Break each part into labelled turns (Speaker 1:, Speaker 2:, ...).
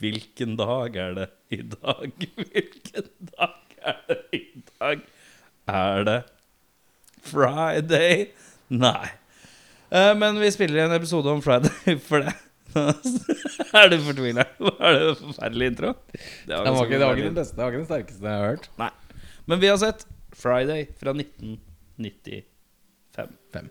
Speaker 1: Hvilken dag er det i dag? Hvilken dag er det i dag? Er det Friday? Nei. Eh, men vi spiller en episode om Friday for det. er du fortvila? Var det en forferdelig intro?
Speaker 2: Det var, ikke, det var ikke den beste, det var ikke den sterkeste jeg har hørt.
Speaker 1: Nei. Men vi har sett Friday fra 1995.
Speaker 2: Fem.
Speaker 1: Fem.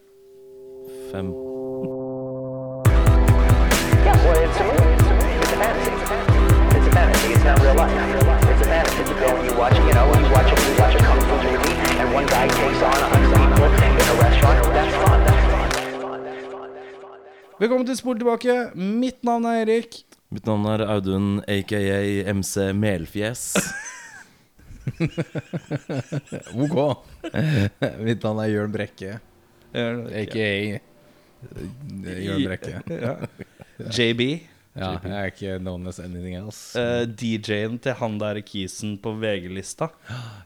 Speaker 3: Fantasy. It's not real life. It's a fantasy. It's a film you watch, you know, you watch a, you watch a kung fu movie, and one guy takes on a hundred people in a restaurant. That's fun. That's fun. That's fun. That's fun. That's fun.
Speaker 1: Velkommen til Spol tilbake. Mitt navn er Erik.
Speaker 4: Mitt navn er Audun, aka MC Melfjes.
Speaker 2: Ok. Mitt navn er Jørn Brekke, aka Jørn Brekke.
Speaker 1: JB.
Speaker 2: Ja, jeg er ikke known as anything else.
Speaker 1: Uh, DJ-en til han der kisen på VG-lista.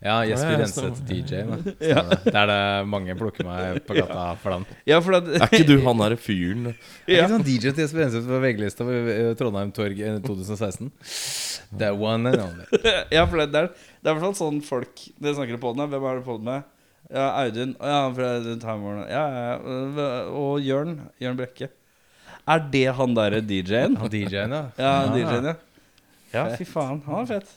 Speaker 2: Ja, Jesper Renseth. DJ-en. Ja. Det er det mange plukker meg på gata for den.
Speaker 1: Ja, for det,
Speaker 4: Er ikke du han derre fyren?
Speaker 2: Er ikke sånn DJ til Jesper Renseth på VG-lista på eh, Trondheim Torg eh, 2016? Det er one and only.
Speaker 1: ja, for det, det, er, i hvert fall sånn folk Dere snakker på den her. Hvem er det på den med? Ja, Audun. Ja, fra Time Warner. Ja, ja, ja. Og Jørn. Jørn Brekke. Er det han derre DJ-en?
Speaker 2: Han DJ-en, ja.
Speaker 1: Ja, DJ-en, ja. Ja, fy faen. Han er fett.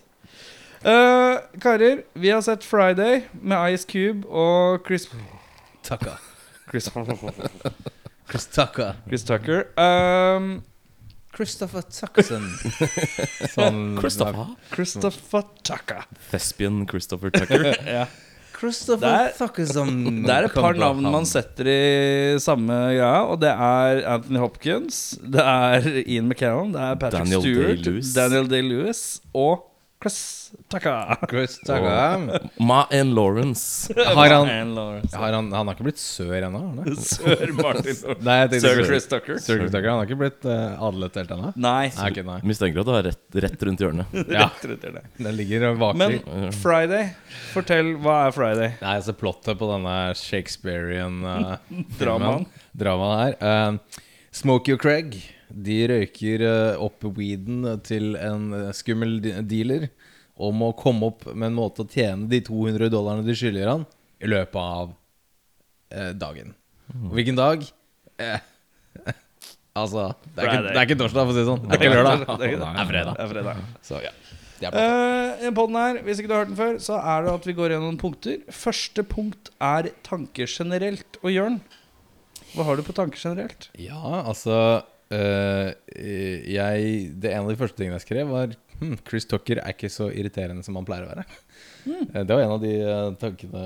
Speaker 1: Eh, karer, vi har sett Friday med Ice Cube og Chris
Speaker 2: Tucker.
Speaker 1: Chris,
Speaker 2: Chris Tucker.
Speaker 1: Chris Tucker. Um,
Speaker 2: Christopher Tuckerson. Sånn
Speaker 4: Christopher?
Speaker 1: Christopher Tucker.
Speaker 4: Thespian Christopher Tucker.
Speaker 1: Ja.
Speaker 2: Christopher
Speaker 1: er- Det er et par navn man setter i samme greia, og det er Anthony Hopkins, det er Ian McKellen, det er Patrick
Speaker 4: Daniel
Speaker 1: Stewart,
Speaker 4: Day-Lewis.
Speaker 1: Daniel Day-Lewis og Chris Tucker.
Speaker 2: Chris Tucker.
Speaker 4: Ma and Lawrence.
Speaker 2: Har han,
Speaker 1: And Lawrence.
Speaker 2: har han, han har ikke blitt sør ennå? Sør?
Speaker 1: Sir Martin Lawrence.
Speaker 2: Nei,
Speaker 1: Sir
Speaker 2: Chris-
Speaker 1: Tucker.
Speaker 2: Sir Chris Tucker. Han har ikke blitt uh, adlet helt ennå?
Speaker 1: Nei.
Speaker 2: Nei, okay, nei.
Speaker 4: Mistenker at du har rett, rett rundt hjørnet.
Speaker 2: Ja,
Speaker 1: Rett rundt hjørnet.
Speaker 2: den ligger og vaker.
Speaker 1: Men Friday, fortell, hva er Friday?
Speaker 2: Nei, altså plottet på denne Shakespearean uh,
Speaker 1: Dramaen.
Speaker 2: Dramaen her. Uh, Smokey og Craig De røyker uh, opp weeden til en uh, skummel dealer om å komme opp med en måte å tjene de 200 dollarene de skylder han, i løpet av eh, dagen. Og hvilken dag? Eh, altså det er, ikke, det er ikke torsdag, for å si det sånn. Det er ikke lørdag.
Speaker 1: Det er,
Speaker 2: fredag.
Speaker 1: Det er fredag.
Speaker 2: Så ja.
Speaker 1: Uh, podden her, hvis ikke du har hørt den før, så er det at vi går gjennom punkter. Første punkt er tanker generelt. Og Jørn, hva har du på tanker generelt?
Speaker 2: Ja, altså øh, jeg, Det ene av de første tingene jeg skrev, var hm, Chris Tucker er ikke så irriterende som han pleier å være. Eh, Det var en av de uh, tankene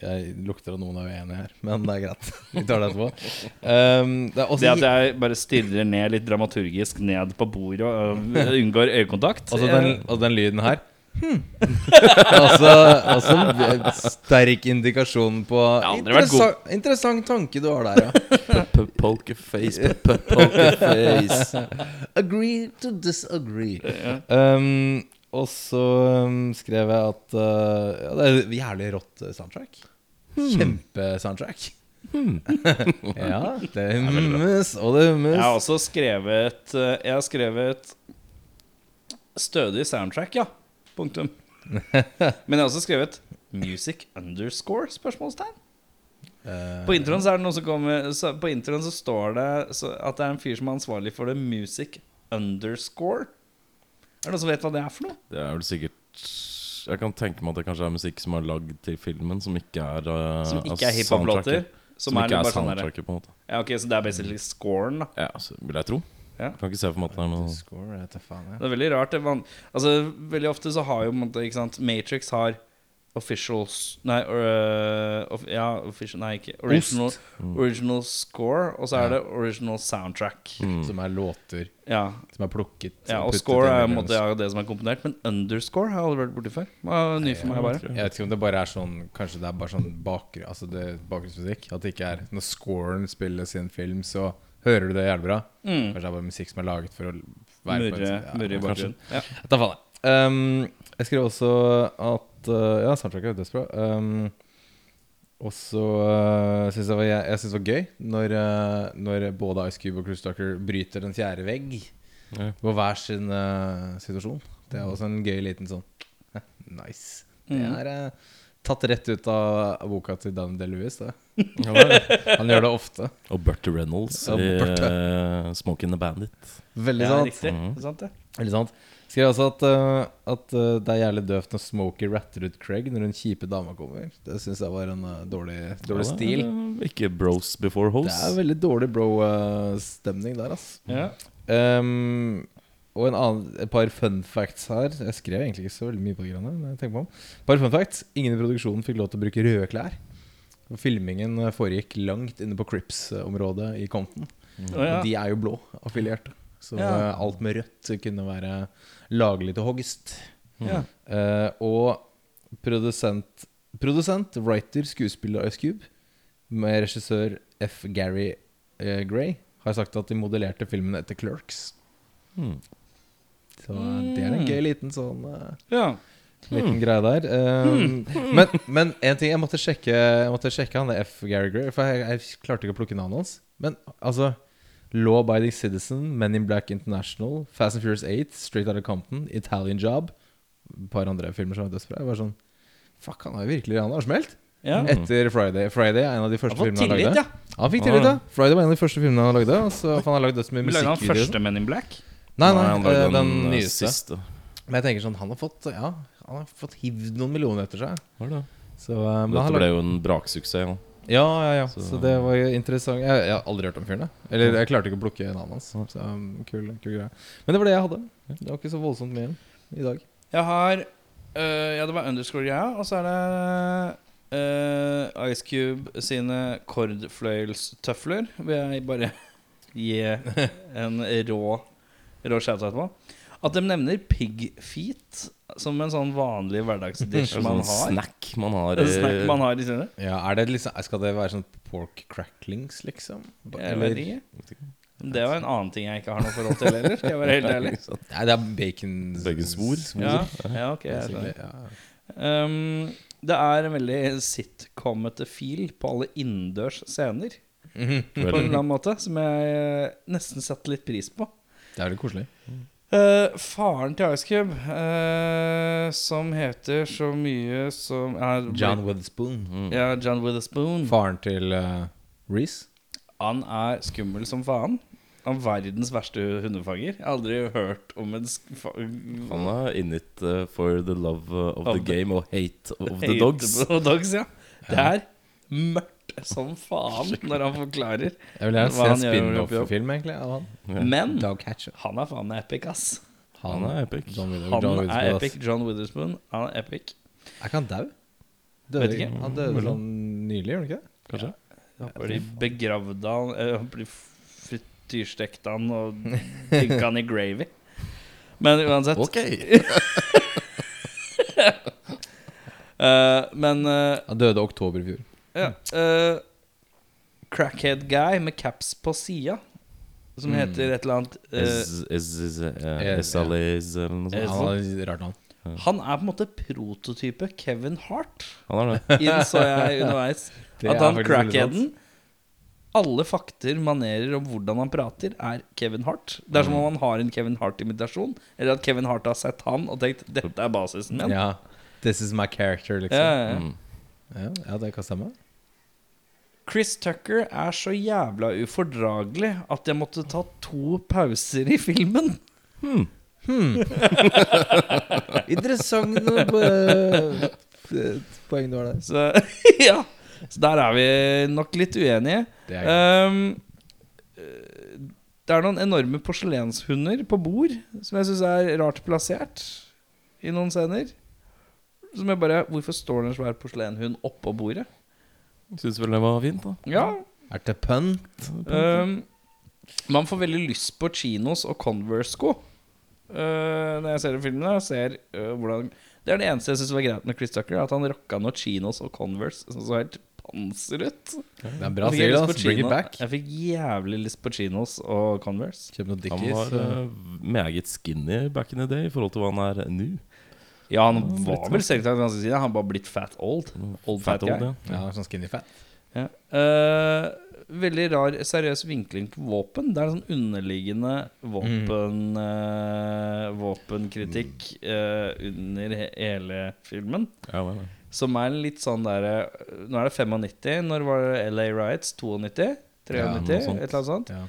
Speaker 2: Jeg lukter at noen er uenig her, men det er greit. Vi tar det etterpå. Um, det er også,
Speaker 1: Det at jeg bare stirrer ned litt dramaturgisk ned på bordet og uh, unngår øyekontakt.
Speaker 2: også, den, og den lyden her. Hmm. altså, altså, en sterk indikasjon på
Speaker 1: ja,
Speaker 2: interessant, interessant tanke du har der, ja.
Speaker 4: Pokerface, pokerface.
Speaker 2: Agree to disagree. Um, og så um, skrev jeg at uh, ja, det er jævlig rått soundtrack. soundtrack. Kjempesoundtrack. ja, det hummes, og det hummes.
Speaker 1: Jeg har også skrevet øh, Jeg har skrevet stødig soundtrack, ja. Punktum. Men jeg har også skrevet music underscore? spørsmålstegn.
Speaker 2: Eh,
Speaker 1: På introen så er det noe som kommer så På introen så står det så at det er en fyr som er ansvarlig for det music underscore. Er det noen som vet hva det er for noe?
Speaker 4: Det er vel sikkert Jeg kan tenke meg at det kanskje er musikk som er lagd til filmen, som ikke er uh,
Speaker 1: Som ikke er hiphop-låter? Som,
Speaker 4: Som,
Speaker 1: er,
Speaker 4: ikke er
Speaker 1: sånn
Speaker 4: soundtracket, på en måte.
Speaker 1: Ja, ok, Så det er basically scoren, da.
Speaker 4: Ja, så vil jeg tro.
Speaker 1: Ja.
Speaker 4: Kan ikke se for meg at det er noe
Speaker 2: Score, faen, ja.
Speaker 1: Det er veldig rart. Det er altså, veldig ofte så har jo ikke sant, Matrix har officials Nei, øh, of, ja, official, nei ikke original, original score, og så er det original soundtrack.
Speaker 4: Mm.
Speaker 2: Som er låter
Speaker 1: Ja,
Speaker 2: som er plukket.
Speaker 1: ja Og score er måte ja, det som er komponert, men underscore har jeg aldri vært borti før. Det var ny for meg, bare.
Speaker 2: Jeg vet ikke om det bare er sånn Kanskje det er bare sånn bakgrunn Altså det bakgrunnsmusikk. At det ikke er Når scoren spilles i en film, så hører du det jævlig bra.
Speaker 1: Mm.
Speaker 2: Kanskje det er bare musikk som er laget for å være på en
Speaker 1: Murre
Speaker 2: ja,
Speaker 1: murre i bakgrunnen. Ja.
Speaker 2: Da faen jeg. Um, jeg skrev også at uh, Ja, soundtracket er dødsbra. Um, og så uh, syns jeg, var- jeg, jeg synes det var gøy når, uh, når både Ice Cube og Chris Tucker bryter den fjerde vegg.
Speaker 4: Ja.
Speaker 2: på hver sin uh, situasjon. Det er også en gøy liten sånn Nice. Det
Speaker 1: Mm.
Speaker 2: er eh, tatt rett ut av boka til Dan DeLuis.
Speaker 4: Ja,
Speaker 2: Han gjør det ofte.
Speaker 4: Og Bertie Reynolds
Speaker 2: Ja,
Speaker 4: i
Speaker 2: Bertie.
Speaker 4: uh, 'Smoking the Bandit'.
Speaker 2: Veldig
Speaker 1: Ja,
Speaker 2: sant.
Speaker 1: riktig.
Speaker 4: Mhm.
Speaker 1: Det er sant, det.
Speaker 2: Veldig sant. Skrev også at, uh, at uh, det er jævlig døvt når Smokie ratter ut Craig når den kjipe dama kommer. Det syns jeg var en eh, dårlig, dårlig
Speaker 4: Ja,
Speaker 2: stil.
Speaker 4: er Ikke bros before hoes.
Speaker 2: Det er veldig dårlig bro-stemning der, ass.
Speaker 1: Ja.
Speaker 2: Og en annen, et par fun facts her. Jeg skrev egentlig ikke så veldig mye på greiene. Men jeg på om par fun facts Ingen i produksjonen fikk lov til å bruke røde klær. Filmingen foregikk langt inne på Crips-området i Compton.
Speaker 1: Å, ja.
Speaker 2: De er jo blå affilierte. Så
Speaker 1: Ja.
Speaker 2: eh, alt med rødt kunne være laglig til hogst.
Speaker 1: Ja.
Speaker 2: Uh, og produsent, produsent, writer, skuespiller Ice Cube med regissør F. Gary uh, Gray har sagt at de modellerte filmen etter Clerks.
Speaker 4: Mm.
Speaker 2: Så det er en gøy liten sånn eh,
Speaker 1: ja.
Speaker 2: Liten greie der. Um, men, men en ting jeg måtte sjekke Jeg måtte sjekke han det F. Gary Gray, for jeg, jeg klarte ikke å plukke navnet hans. Men altså Law Abiding Citizen, Men in Black International, Fast and Furious 8, Straight Outta Compton, Italian Job Et par andre filmer som er dødsbra. Jeg var sånn Fuck, han har jo virkelig Han har smelt.
Speaker 1: ja.
Speaker 2: Etter Friday. Friday er en av de første
Speaker 1: Han
Speaker 2: filmene han lagde.
Speaker 1: ja.
Speaker 2: Han fikk tillit, ja. Friday var en av de første filmene han lagde. og Så, han har lagd dødsmye
Speaker 1: Men Lagde han første Men in Black?
Speaker 2: Nei, nei,
Speaker 4: nei
Speaker 2: eh, den
Speaker 4: eh,
Speaker 2: nyeste.
Speaker 4: Siste.
Speaker 2: Men jeg tenker sånn Han har fått Ja, han har fått hivd noen millioner etter seg.
Speaker 4: Var det?
Speaker 2: Så, um,
Speaker 4: Dette ble jo en braksuksess. Ja.
Speaker 2: Ja, ja, ja. Så,
Speaker 4: Så-
Speaker 2: det var jo interessant. Jeg, jeg har aldri hørt om fyren. Eller jeg klarte ikke å plukke navnet hans. Så um, kul, kul greie. Men det var det jeg hadde. Det var ikke så voldsomt mye i dag.
Speaker 1: Jeg har uh, Ja, det var underscore-greia, og så er det uh, Ice Cube sine kordfløyelstøfler. Vil jeg bare gi en rå. At de nevner pig feet som en sånn vanlig hverdagsdish man
Speaker 4: sånn
Speaker 1: har.
Speaker 4: snack man har
Speaker 1: En snack man har i sinne.
Speaker 2: Ja, er det liksom, Skal det være sånn pork cracklings, liksom?
Speaker 1: Jeg vet ikke. Det var en annen ting jeg ikke har noe forhold til heller. Skal jeg være helt ærlig.
Speaker 2: Nei, det er bacon
Speaker 4: Baconsvor.
Speaker 1: Ja, ja ok jeg skjønner. Um, det er en veldig sitcomete feel på alle innendørs scener. På en eller annen måte Som jeg eh, nesten setter litt pris på.
Speaker 2: Det er litt koselig.
Speaker 1: Uh, faren til Ice Cube, uh, som heter så mye som er-
Speaker 2: John Witherspoon.
Speaker 4: Mm.
Speaker 1: Ja, John Witherspoon.
Speaker 2: Faren til uh, Reece.
Speaker 1: Han er skummel som faen. Han er verdens verste hundefanger. Jeg har aldri hørt om en sk fa
Speaker 4: Han er in it uh, for the love of
Speaker 1: Of
Speaker 4: the
Speaker 1: the-
Speaker 4: game og hate of the
Speaker 1: hate
Speaker 4: dogs.
Speaker 1: på dogs ja. Det er mørkt som faen når han forklarer.
Speaker 2: Jeg vil gjerne
Speaker 1: Hva
Speaker 2: se en
Speaker 1: han
Speaker 2: spin-off-film egentlig av han.
Speaker 1: Men han er faen epic, ass.
Speaker 4: Han er epic.
Speaker 2: John Wither-
Speaker 1: Han
Speaker 2: John
Speaker 1: er epic. John Witherspoon han er epic.
Speaker 2: Er ikke han dau? Døde
Speaker 1: Vet ikke.
Speaker 2: Han døde sånn nylig, gjorde han ikke det?
Speaker 4: Kanskje?
Speaker 1: Ja, de begravde han eh, De frityrstekte han og dynka han i gravy. Men uansett
Speaker 4: Ok!
Speaker 1: uh, Men uh,
Speaker 2: Han døde oktober i fjor.
Speaker 1: Ja, eh, Crackhead guy med caps på sida, som
Speaker 2: Mm.
Speaker 1: heter et eller annet Esaliz
Speaker 4: is, uh, eller noe sånt.
Speaker 2: Rart navn.
Speaker 1: Han er på en måte prototype Kevin Hart.
Speaker 4: Han er det.
Speaker 1: Innså jeg underveis. At han crackheaden Alle fakter, manerer om hvordan han prater, er Kevin Hart. Det er som om han har en Kevin Hart-imitasjon. Eller at Kevin Hart har sett han og tenkt 'dette er basisen min'.
Speaker 2: Ja. This is my character, liksom.
Speaker 1: Ja, ja, ja.
Speaker 4: Mm.
Speaker 2: Ja, ja det kan stemme.
Speaker 1: Chris Tucker er så jævla ufordragelig at jeg måtte ta to pauser i filmen.
Speaker 2: Interessant noe poeng du har der.
Speaker 1: Så ja Så der er vi nok litt uenige.
Speaker 2: Det er.
Speaker 1: Um, eh, det er noen enorme porselenshunder på bord som jeg syns er rart plassert i noen scener. Som jeg bare Hvorfor står det en svær porselenhund oppå bordet?
Speaker 4: Syns vel det var fint, da.
Speaker 1: Ja
Speaker 2: Er det pønt?
Speaker 1: um, Man får veldig lyst på chinos og Converse-sko uh, når jeg ser den filmen. Jeg ser uh, hvordan Det er det eneste jeg syns var greit med Chris Tucker. At han rocka noen chinos og Converse som så helt panser ut.
Speaker 2: Det er en bra stil,
Speaker 1: lyst.
Speaker 2: Bring it back.
Speaker 1: Jeg fikk jævlig lyst på chinos og Converse.
Speaker 4: Han var uh, meget skinny back in the day i forhold til hva han er nå.
Speaker 1: Ja, han var vel strengt tatt ganske siden Han bare blitt fat old. Old fat,
Speaker 4: old,
Speaker 1: guy.
Speaker 4: ja.
Speaker 2: ja, sånn skinny fat.
Speaker 1: Ja. Uh, veldig rar, seriøs vinkling på våpen. Det er en sånn underliggende våpen eh, våpenkritikk uh, under he hele filmen.
Speaker 4: Ja, vel, ja.
Speaker 1: Som er litt sånn der Nå er det 95. Når var det LA Riots? 92? 93?
Speaker 2: Ja,
Speaker 1: et eller annet sånt.
Speaker 2: Ja.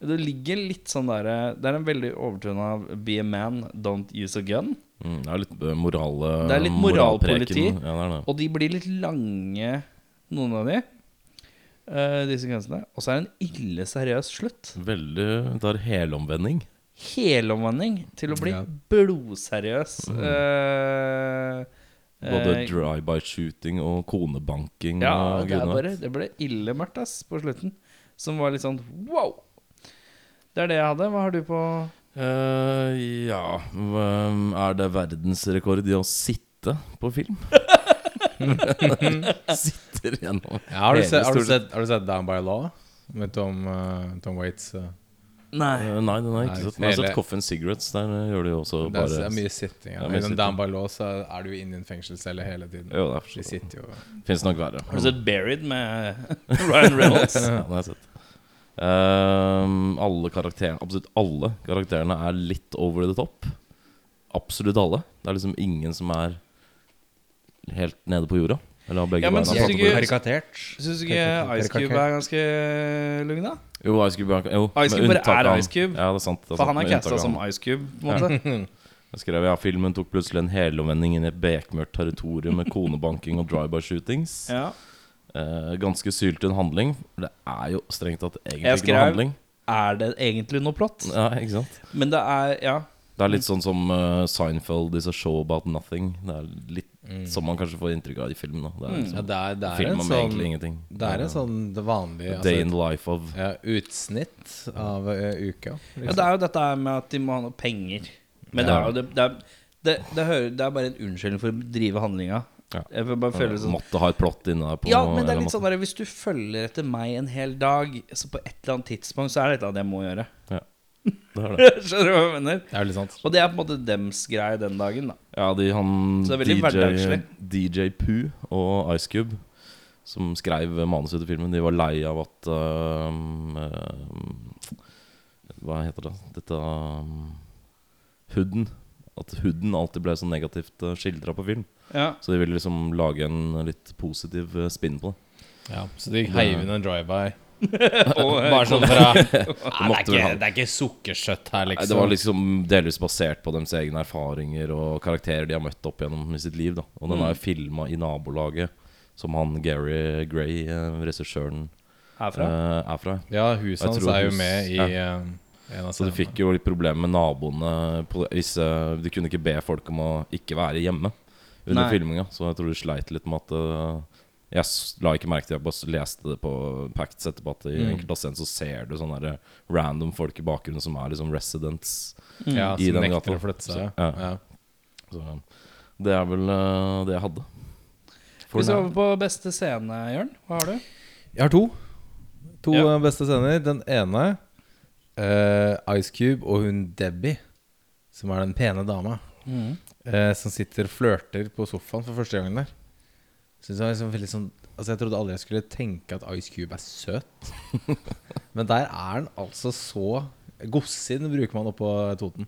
Speaker 1: Det ligger litt sånn der Det er en veldig overtone av Be a man, don't use a gun.
Speaker 4: Mm, det er litt eh, moral,
Speaker 1: Det er litt moralpoliti.
Speaker 4: Ja, det er det.
Speaker 1: Og de blir litt lange, noen av de. Uh, disse grensene. Og så er det en ille seriøs slutt.
Speaker 4: Veldig Det er helomvending.
Speaker 1: Helomvending til å bli
Speaker 2: Ja.
Speaker 1: blodseriøs. Eh,
Speaker 4: Både
Speaker 1: eh,
Speaker 4: drive-by-shooting og konebanking.
Speaker 1: Ja,
Speaker 4: og
Speaker 1: det, er bare, det ble ille mørkt ass på slutten. Som var litt sånn wow. Det er det jeg hadde. Hva har du på
Speaker 4: Eh, ja Er det verdensrekord i å sitte på film? Sitter gjennom
Speaker 2: Ja, har, du sett, har, du sett, har du sett Down by Law? Med Tom, uh, Tom Waits? Uh,
Speaker 1: Nei.
Speaker 4: Nei, den har jeg ikke
Speaker 2: Nei,
Speaker 4: sett. Men jeg har sett Coffin Cigarettes. Der gjør de også
Speaker 2: Det er,
Speaker 4: bare
Speaker 2: det er mye sitting. Ja.
Speaker 4: Er mye sitting.
Speaker 2: Down by Law så er du inne i en fengselscelle hele tiden.
Speaker 4: Jo, det er
Speaker 2: De sitter jo
Speaker 4: Fins nok verre.
Speaker 1: Har du sett Buried med Ryan Reynolds?
Speaker 4: Ja, den har jeg sett. Ehm, alle karakterene Absolutt alle karakterene er litt over the top. Absolutt alle. Det er liksom ingen som er helt nede på jorda. Eller har begge
Speaker 1: Ja, men
Speaker 4: beina
Speaker 1: Syns du ikke Ice Cube er ganske lugn, da?
Speaker 4: Jo, Ice Cube, er- jo,
Speaker 1: Ice Cube bare er Ice Cube.
Speaker 4: Ja, det er sant. Det er
Speaker 1: For han er casta som. Ice Cube, på en måte.
Speaker 4: Jeg skrev ja, filmen tok plutselig en helomvending inn i et bekmørkt territorium med konebanking og drive-by-shootings.
Speaker 1: Ja.
Speaker 4: Eh, ganske syltynn handling. Det er jo strengt tatt egentlig ikke
Speaker 1: skrev-
Speaker 4: noe handling.
Speaker 1: Er det egentlig noe plott?
Speaker 4: Ja, ikke sant?
Speaker 1: Men det er Ja.
Speaker 4: Det er litt sånn som uh, Seinfeld is a show about nothing. Det er litt
Speaker 2: Mm.
Speaker 4: som man kanskje får inntrykk av i filmen. Da. Det er
Speaker 1: Mm.
Speaker 4: liksom
Speaker 2: Ja, det er, det er
Speaker 4: film om
Speaker 2: sånn
Speaker 4: egentlig ingenting.
Speaker 2: Det er en sånn det vanlige
Speaker 4: altså, Day in the life of
Speaker 2: ja, utsnitt av uh, uka.
Speaker 1: ja,
Speaker 2: Liksom.
Speaker 1: det er jo dette med at de må ha noe penger. Men det er jo det, det, det, det, hører, det er bare en unnskyldning for å drive handlinga.
Speaker 4: Ja.
Speaker 1: Jeg bare føle sånn
Speaker 4: Måtte ha et plott inne der. På
Speaker 1: Ja, men det er litt sånn der, Hvis du følger etter meg en hel dag, så på et eller annet tidspunkt Så er det et eller annet jeg må gjøre.
Speaker 4: Ja. Det er det.
Speaker 1: Skjønner du hva jeg mener?
Speaker 2: Det er veldig sant.
Speaker 1: Og det er på en måte dems greie den dagen, da.
Speaker 4: Ja, de, han
Speaker 1: Så det er veldig hverdagslig.
Speaker 4: DJ, DJ Pooh og Ice Cube, som skrev manuset til filmen, de var lei av at uh, uh, Hva heter det? Dette uh, Hooden. At hooden alltid ble så negativt uh, skildra på film.
Speaker 1: Ja.
Speaker 4: Så de ville liksom lage en litt positiv uh, spinn på det.
Speaker 2: Ja, så de heiv inn en drive-by. Bare sånn fra Nei, det, er ikke, det er ikke sukkersøtt her,
Speaker 4: Nei,
Speaker 2: liksom.
Speaker 4: Det var liksom delvis basert på deres egne erfaringer og karakterer de har møtt opp gjennom i sitt liv. da Og den
Speaker 1: Mm.
Speaker 4: er jo filma i nabolaget, som han Gary Gray, eh, regissøren,
Speaker 1: er
Speaker 4: fra. er fra.
Speaker 2: Ja, huset hans er jo
Speaker 4: hus-
Speaker 2: med i
Speaker 4: ja.
Speaker 2: eh, en av
Speaker 4: Så de fikk jo litt problemer med naboene. På, hvis, eh, de kunne ikke be folk om å ikke være hjemme under
Speaker 1: Nei.
Speaker 4: filminga. Så jeg tror de sleit litt med at uh, Jeg la ikke merke til Jeg bare leste det på Pacts etterpå at i
Speaker 2: Mm.
Speaker 4: enkelte scenen så ser du sånne der random folk i bakgrunnen som er liksom residents.
Speaker 2: Ja,
Speaker 4: i
Speaker 2: som
Speaker 4: den
Speaker 2: nekter
Speaker 4: gata.
Speaker 2: å flytte seg.
Speaker 4: Så, ja.
Speaker 2: ja.
Speaker 4: Så det er vel uh, det jeg hadde. For
Speaker 1: Vi skal over på beste scene, Jørn. Hva har du?
Speaker 2: Jeg har to. To
Speaker 1: Ja.
Speaker 2: eh, beste scener. Den ene uh, Ice Cube og hun Debbie, som er den pene dama, eh, som sitter og flørter på sofaen for første gangen der. Synes jeg, var liksom veldig sånn, altså jeg trodde aldri jeg skulle tenke at Ice Cube er søt. Men der er han altså så Godsinn bruker man oppå Toten.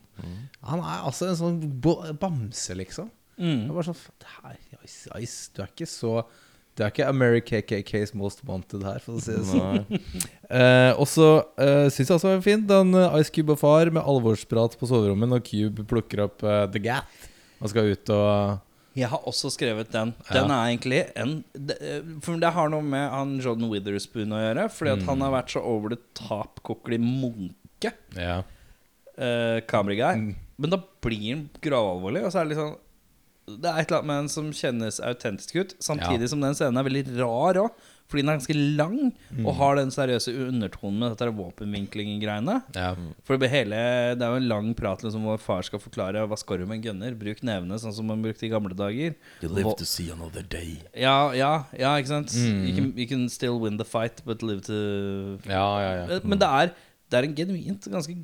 Speaker 2: Han er altså en sånn bo- bamse, liksom. Det er bare sånn "Faen, det her, Ice, Ice, Du er ikke så Du er ikke America KKKs most wanted her, for å si det sånn. Eh, og så eh, syns jeg også det var fint den eh, Ice Cube og far med alvorsprat på soverommet når Cube plukker opp eh, The Gat og skal ut og
Speaker 1: Jeg har også skrevet den.
Speaker 2: Ja.
Speaker 1: Den er egentlig en eh, For det har noe med han John Witherspoon å gjøre. Fordi at han har vært så over the top kokkelig munke.
Speaker 2: Ja.
Speaker 1: Uh.
Speaker 2: Mm.
Speaker 1: Men da blir han gravalvorlig. Og så er det liksom Det er et eller annet med den som kjennes autentisk ut. Samtidig
Speaker 2: Ja.
Speaker 1: som den scenen er veldig rar òg. Fordi den er ganske lang
Speaker 2: Mm.
Speaker 1: og har den seriøse undertonen med dette våpenvinkling-greiene.
Speaker 2: ja.
Speaker 1: For det, hele, det er jo en lang prat liksom, hvor far skal forklare hva skal du med en gunner. Bruk nevene sånn som man brukte i gamle dager.
Speaker 4: You live to see another day.
Speaker 1: Ja, ja, ja ikke sant?
Speaker 2: Mm.
Speaker 1: You, can, you can still win the fight, but live to
Speaker 2: ja, ja, ja.
Speaker 1: Men det er, det er en genuint ganske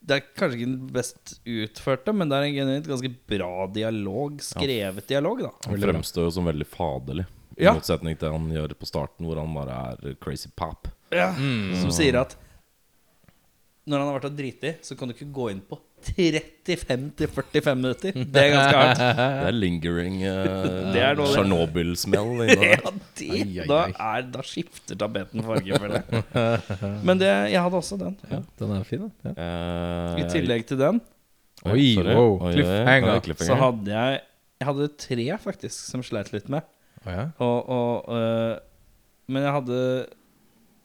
Speaker 1: Det er kanskje ikke den best utførte, men det er en genuint ganske bra dialog. Skrevet dialog, da.
Speaker 4: Han fremstår jo som veldig faderlig I
Speaker 1: Ja.
Speaker 4: motsetning til han gjør på starten, hvor han bare er crazy pop.
Speaker 1: Ja, Som sier at når han har vært og driti, så kan du ikke gå inn på 35-45 minutter. Det er ganske hardt.
Speaker 4: Det er lingering uh,
Speaker 1: Det er det.
Speaker 4: Tsjernobyl-smell. inni.
Speaker 1: Ja, det, da, er, da skifter tapeten farge, føler jeg. Men det, jeg hadde også den.
Speaker 2: Ja, den er fin, da. Ja.
Speaker 4: Eh,
Speaker 1: I tillegg til den
Speaker 2: Oi,
Speaker 4: sorry.
Speaker 2: wow. Cliffhanger.
Speaker 1: så hadde jeg Jeg hadde tre, faktisk, som sleit litt med.
Speaker 2: Å ja.
Speaker 1: Og, og, øh, men jeg hadde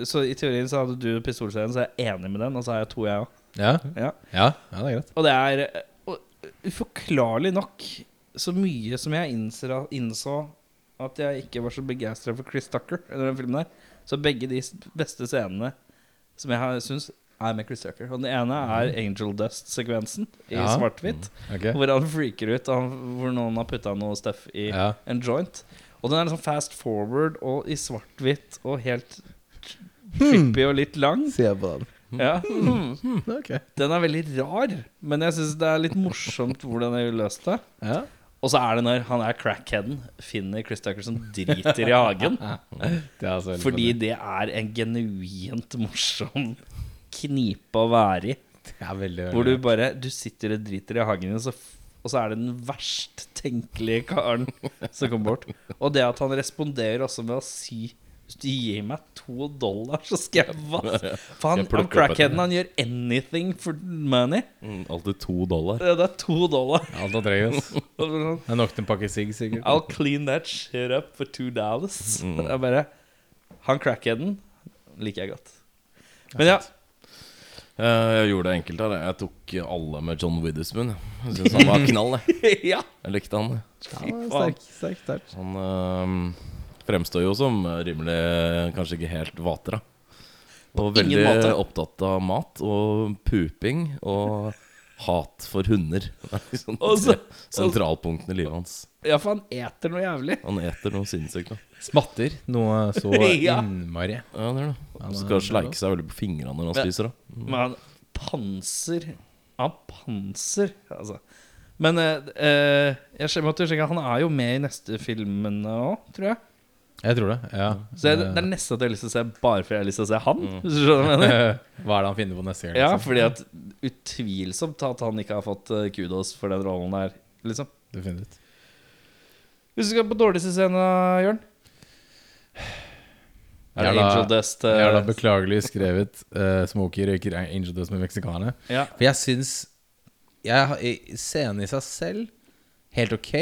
Speaker 1: Så i teorien så hadde du pistolserien, så jeg er enig med den. Og så har jeg to, jeg òg.
Speaker 2: Ja.
Speaker 1: Ja.
Speaker 2: ja, ja, det er greit.
Speaker 1: Og det er og uforklarlig nok så mye som jeg innser, innså at jeg ikke var så begeistra for Chris Tucker under den filmen der. Så begge de beste scenene som jeg har syns er med Chris Tucker. Og den ene er Angel Dust-sekvensen i
Speaker 2: Ja.
Speaker 1: svart-hvitt.
Speaker 2: Okay.
Speaker 1: Hvor han freaker ut, hvor noen har putta noe stuff i
Speaker 2: Ja.
Speaker 1: en joint. Og den er liksom fast forward og i svart-hvitt og helt trippy og litt lang.
Speaker 2: Se på den.
Speaker 1: Ja. Mm.
Speaker 2: Okay.
Speaker 1: Den er veldig rar, men jeg syns det er litt morsomt hvordan jeg løste løst det.
Speaker 2: Ja.
Speaker 1: Og så er det når han er crackheaden, finner Chris Tucker som driter i hagen.
Speaker 2: Det altså
Speaker 1: Fordi det er en genuint morsom knipe å være i. Hvor du bare Du sitter og driter i hagen din, og så, og så er det den verst tenkelige karen som kommer bort. Og det at han responderer også med å si Hvis du gir meg to dollar, så skal jeg hva? For han, han crackheaden han gjør anything for money.
Speaker 4: Mm, alltid to dollar.
Speaker 1: Det det er to dollar.
Speaker 2: Alt han trenger. ass.
Speaker 1: Og så er det sånn,
Speaker 2: er nok til en pakke sigg, sikkert.
Speaker 1: I'll clean that shit up for two dollars.
Speaker 4: Mm.
Speaker 1: Det er bare Han crackheaden liker jeg godt. Men ja.
Speaker 4: Eh, jeg gjorde det enkelt her. jeg. Tok alle med John Witherspoon. Jeg synes han var knall. Jeg,
Speaker 1: ja.
Speaker 4: jeg likte han.
Speaker 1: Ja.
Speaker 2: Sterk, sterk, sterk.
Speaker 4: Han øh, fremstår jo som rimelig Kanskje ikke helt vater, da. Og veldig
Speaker 1: måte.
Speaker 4: opptatt av mat og puping og hat for hunder. Det er liksom sentralpunktene i livet hans.
Speaker 1: ja, for han eter noe jævlig.
Speaker 4: Han eter noe sinnssykt. da
Speaker 2: Smatter noe så innmari.
Speaker 4: Ja, det er det.
Speaker 2: Ja,
Speaker 4: Han skal sleike seg veldig på fingrene når han
Speaker 1: Men-
Speaker 4: spiser. da
Speaker 1: Men han panser Han panser, altså. Men eh, eh, jeg skjønner at du sjekker, han er jo med i neste filmen òg, tror jeg.
Speaker 2: Jeg tror det. ja
Speaker 1: Så jeg, det er nesten at jeg har lyst til å se bare fordi jeg har lyst til å se han. Hvis du skjønner hva jeg mener
Speaker 2: Hva er det han finner på neste gang?
Speaker 1: Ja,
Speaker 2: liksom?
Speaker 1: fordi at utvilsomt at han ikke har fått eh, kudos for den rollen der, liksom.
Speaker 2: Definitivt.
Speaker 1: Hvis du skal på dårligste scene, Jørn? Er det Angel Dust? Uh,
Speaker 2: Jeg har da beklagelig skrevet uh, Smokey røyker Angel Dust med meksikanerne.
Speaker 1: ja.
Speaker 2: For jeg syns jeg, Scenen i seg selv helt ok.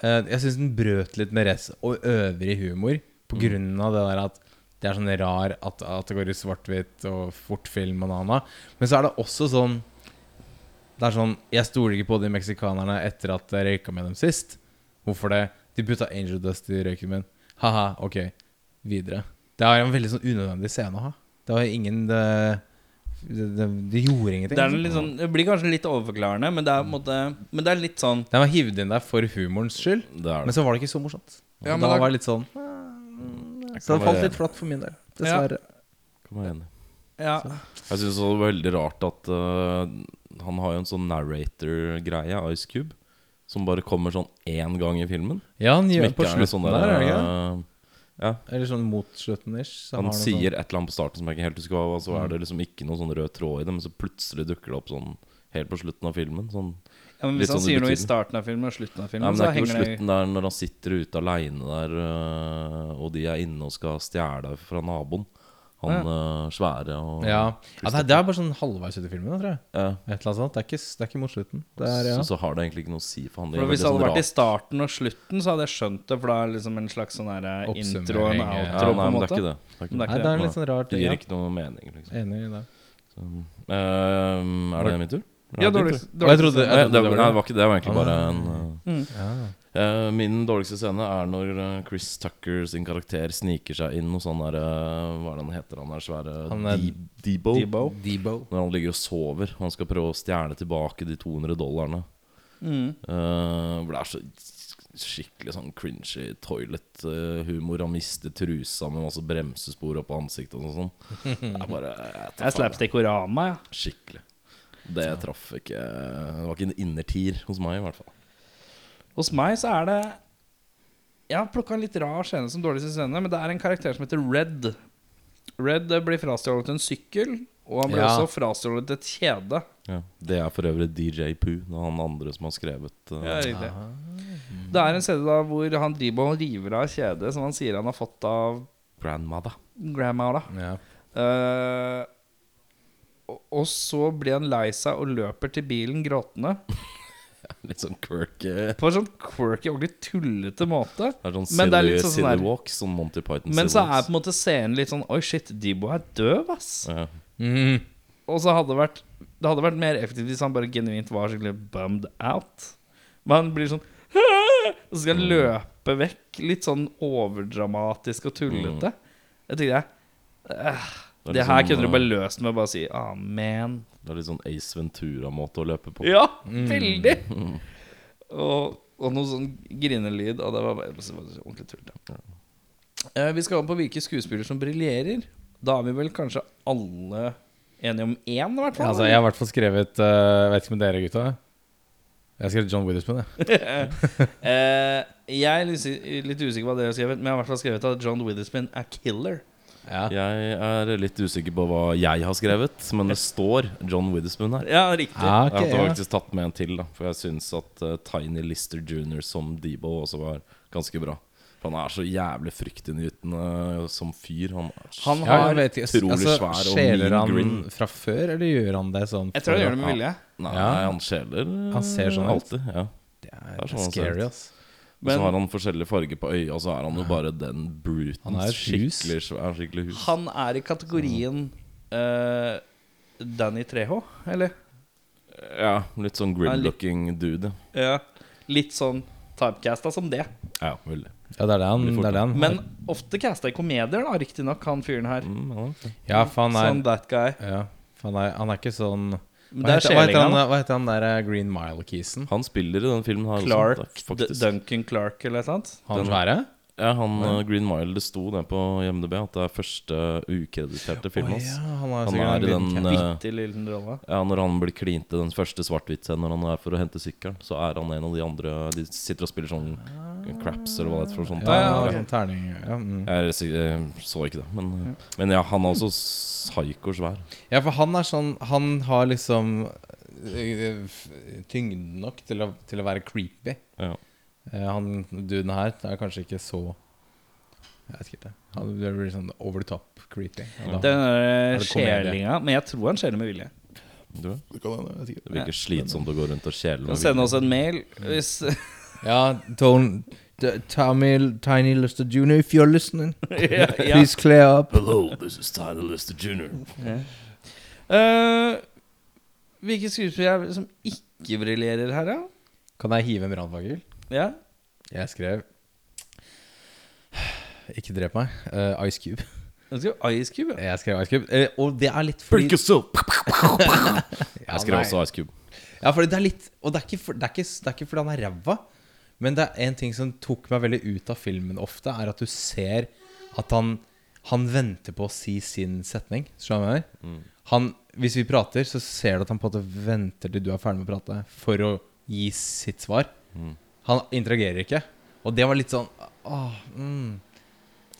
Speaker 2: Uh, jeg syns den brøt litt med rest og øvrig humor på grunn av det der at det er sånn rar at, at det går i svart-hvitt og fort film og nana. Men så er det også sånn Det er sånn Jeg stoler ikke på de meksikanerne etter at jeg røyka med dem sist. Hvorfor det? De putta Angel Dust i røyken min. Ha-ha, ok. Videre. Det er en veldig sånn unødvendig scene å ha. Det var ingen Det, det, det, det gjorde ingenting.
Speaker 1: Det, er
Speaker 2: liksom.
Speaker 1: litt sånn, det blir kanskje litt overforklarende, men det er, måte, men det er litt sånn
Speaker 2: Den var hivd inn der for humorens skyld,
Speaker 4: Det
Speaker 2: men så var det ikke så morsomt.
Speaker 1: Ja, men
Speaker 2: da
Speaker 1: da-
Speaker 2: var det litt sånn Så det falt litt flatt for min del. Dessverre.
Speaker 4: Ja.
Speaker 1: Ja.
Speaker 4: Jeg syns det var veldig rart at uh, han har jo en sånn narrator-greie, Ice Cube, som bare kommer sånn én gang i filmen.
Speaker 2: Ja, han gjør på
Speaker 4: er
Speaker 2: slutten
Speaker 4: sånn
Speaker 2: der, er det ikke?
Speaker 4: øh, Ja,
Speaker 2: Eller sånn mot slutten-ish. så
Speaker 4: Han sier
Speaker 2: sånn-
Speaker 4: et eller annet på starten som jeg ikke helt husker hva og så er det liksom ikke noe sånn rød tråd i det, men så plutselig dukker det opp sånn helt på slutten av filmen. Sånn
Speaker 1: ja, men Hvis han
Speaker 4: sånn
Speaker 1: sier noe i starten av filmen og slutten av
Speaker 4: Nei,
Speaker 1: ja,
Speaker 4: men det
Speaker 1: så
Speaker 4: er ikke på slutten der når han sitter ute aleine der, øh, og de er inne og skal stjele fra naboen. Han øh, svære og
Speaker 2: Ja, ja det, er, det er bare sånn halvveis ut i filmen, tror jeg.
Speaker 4: Ja.
Speaker 2: Et eller annet sånt. Det er ikke, det er ikke mot slutten. Det er, ja.
Speaker 4: så, så har det egentlig ikke noe å si for han.
Speaker 1: Hvis det hadde
Speaker 4: sånn
Speaker 1: vært i starten og slutten, så hadde jeg skjønt det. For det er liksom en slags sånn eh, intro og en
Speaker 2: ja.
Speaker 1: outro.
Speaker 4: ja, Nei, men det er ikke det. det, er ikke
Speaker 1: det er
Speaker 2: Nei, det er litt sånn rart.
Speaker 4: Det gir ikke noe mening, liksom.
Speaker 2: Enig i det.
Speaker 4: Så, ehm, er det min tur?
Speaker 1: Ja, dårlig,
Speaker 4: tur?
Speaker 2: Og jeg trodde, jeg
Speaker 4: det,
Speaker 2: trodde
Speaker 4: nei,
Speaker 2: det
Speaker 4: det
Speaker 2: var
Speaker 4: var ikke det. Det var egentlig bare en øh,
Speaker 2: ja.
Speaker 4: Eh, min dårligste scene er når eh, Chris Tucker sin karakter sniker seg inn hos han der eh, Hva er det han heter, han der svære
Speaker 2: Han er-
Speaker 4: De- Debo.
Speaker 1: Debo.
Speaker 2: Debo.
Speaker 4: Når han ligger og sover. Han skal prøve å stjele tilbake de 200 dollarene.
Speaker 1: Mm.
Speaker 4: Uh, det er så skikkelig sånn cringy toilet-humor. Han mister trusa med masse bremsespor oppå ansiktet og sånn. Det er bare
Speaker 1: Det er slapstick-orama, ja.
Speaker 4: Skikkelig. Det traff ikke Det var ikke en innertier hos meg, i hvert fall.
Speaker 1: Hos meg så er det Jeg har plukka en litt rar scene som dårligste scene, men det er en karakter som heter Red. Red eh, blir frastjålet en sykkel, og han blir
Speaker 2: Ja.
Speaker 1: også frastjålet et kjede.
Speaker 4: Ja. Det er for øvrig DJ Poo, det han andre som har skrevet uh,
Speaker 1: Ja, riktig. Det er en scene da hvor han driver og river av kjedet som han sier han har fått av
Speaker 4: Grandmother.
Speaker 1: grandma. da
Speaker 2: Ja.
Speaker 1: Eh, og, og så blir han lei seg og løper til bilen gråtende.
Speaker 4: Litt sånn quirky.
Speaker 1: På en sånn quirky, ordentlig tullete måte.
Speaker 4: Det er sånn
Speaker 1: Men det er litt sånn
Speaker 4: silly
Speaker 1: der-
Speaker 4: walk, sånn Monty Python
Speaker 1: Men så er på en måte scenen litt sånn Oi, shit, Debo er døv, ass.
Speaker 4: ja.
Speaker 2: Mhm.
Speaker 1: Og så hadde det vært Det hadde vært mer effektivt hvis han bare genuint var skikkelig bummed out. Men han blir sånn Og så skal han løpe vekk. Litt sånn overdramatisk og tullete. Jeg tenker jeg eh,
Speaker 4: Det
Speaker 1: Det her
Speaker 4: sånn,
Speaker 1: kunne du bare
Speaker 4: uh,
Speaker 1: løst med å bare si amen. man.
Speaker 4: Det er litt sånn Ace Ventura-måte å løpe på.
Speaker 1: Ja, veldig! Og, og noe sånn grinelyd. Og det var bare det var ordentlig tullete. Eh, vi skal over på hvilke skuespillere som briljerer. Da er vi vel kanskje alle enige om én, i hvert fall?
Speaker 2: Altså, jeg har i hvert fall skrevet uh, Vet ikke med dere, gutta. Jeg har skrevet John Witherspoon. Jeg.
Speaker 1: Eh, jeg er litt, litt usikker på hva dere har skrevet, men jeg har i hvert fall skrevet at John Witherspoon er killer.
Speaker 2: Ja.
Speaker 4: Jeg er litt usikker på hva jeg har skrevet, men det står John Witherspoon her.
Speaker 1: Ja, riktig.
Speaker 2: Ah,
Speaker 4: Jeg
Speaker 2: ok,
Speaker 4: hadde
Speaker 2: ja.
Speaker 4: faktisk tatt med en til, da for jeg syns at uh, Tiny Lister jr. som Debo også var ganske bra. For Han er så jævlig fryktinngytende eh, som fyr. Han er
Speaker 1: Han
Speaker 2: Ja,
Speaker 1: har
Speaker 2: jeg vet
Speaker 4: utrolig
Speaker 2: Altså,
Speaker 4: svær og
Speaker 2: Skjeler
Speaker 4: mean
Speaker 2: han
Speaker 4: grin.
Speaker 2: fra før, eller gjør han det sånn
Speaker 1: Jeg tror han gjør det med vilje.
Speaker 4: Nei, han skjeler eh,
Speaker 2: Han ser sånn
Speaker 4: alltid. Ja.
Speaker 2: Det er,
Speaker 4: Det er
Speaker 2: det er
Speaker 4: sånn
Speaker 2: scary, ass.
Speaker 4: Og
Speaker 1: Men-
Speaker 4: så har han forskjellige farger på øya, og så er han jo bare den bruten.
Speaker 2: Han er.
Speaker 4: Skikkelig svær, skikkelig hus.
Speaker 1: Han er i kategorien uh, Danny Treho, eller?
Speaker 4: Ja, litt sånn grim-looking dude.
Speaker 1: Ja. Litt sånn typecasta som det.
Speaker 4: Ja, veldig.
Speaker 2: Ja, det er det han, det er det han
Speaker 1: Men ofte casta i komedier, da, riktignok, han fyren her.
Speaker 4: Mm, ja.
Speaker 2: Ja, for han er,
Speaker 1: Sånn that guy.
Speaker 2: ja, for han er Han er ikke sånn Hva
Speaker 1: er
Speaker 2: heter, hva heter, han, hva heter han der eh, Green Mile-kisen?
Speaker 4: Han spiller i den filmen her
Speaker 1: Clark.
Speaker 4: også,
Speaker 1: D. Duncan Clark, eller noe sånt.
Speaker 2: Han
Speaker 4: Den-
Speaker 2: svære?
Speaker 4: Ja, han eh, Green Mile, det sto det på IMDb at det er første ukrediterte film hans.
Speaker 2: Oh, ja, han er
Speaker 4: Han er
Speaker 2: en
Speaker 4: i
Speaker 2: liten
Speaker 4: den
Speaker 1: rolle.
Speaker 4: Ja, når han blir klint i den første svart-hvitt-scenen når han er for å hente sykkelen, så er han en av de andre De sitter og spiller sånn craps, eller hva det heter for sånt.
Speaker 2: Ja, ja, sånn terning ja, mm.
Speaker 4: Jeg jeg så ikke det, men, men ja, han er også psyko svær.
Speaker 2: ja, for han er sånn Han har liksom eh, tyngden nok til å, til å være creepy.
Speaker 4: Ja.
Speaker 2: Eh, Han duden her er kanskje ikke så Jeg vet ikke. Han blir sånn over the top creepy.
Speaker 1: Den skjelinga. Men jeg tror han skjeler med vilje.
Speaker 4: Du,
Speaker 2: Det
Speaker 4: virker slitsomt å gå rundt og kjele.
Speaker 1: Kan sende oss en mail hvis
Speaker 2: Ja, don't D- Tommy Tiny Lister Jr., if you're listening,
Speaker 1: yeah, ja.
Speaker 2: please clear up.
Speaker 4: Hello, this is Tiny Lister jr.
Speaker 1: Eh, Hvilke skuespillere er det som ikke briljerer her, da?
Speaker 2: Kan jeg hive en brannfakkel?
Speaker 1: Ja?
Speaker 2: Jeg skrev Ikke drep meg. Uh, Ice Cube.
Speaker 1: Jeg skrev Ice Cube. Ja.
Speaker 2: Jeg skrev Ice Cube. Uh, og det er litt fordi
Speaker 4: Break yourself! Jeg skrev også Ice Cube.
Speaker 2: Ja, fordi det er litt Og det er ikke, for, det er ikke, det er ikke fordi han er ræva, men det er en ting som tok meg veldig ut av filmen ofte, er at du ser at han Han venter på å si sin setning. Skjønner du hva jeg mener? Han, hvis vi prater, så ser du at han på en måte venter til du er ferdig med å prate, for å gi sitt svar. Han interagerer ikke. Og det var litt sånn åh, mm.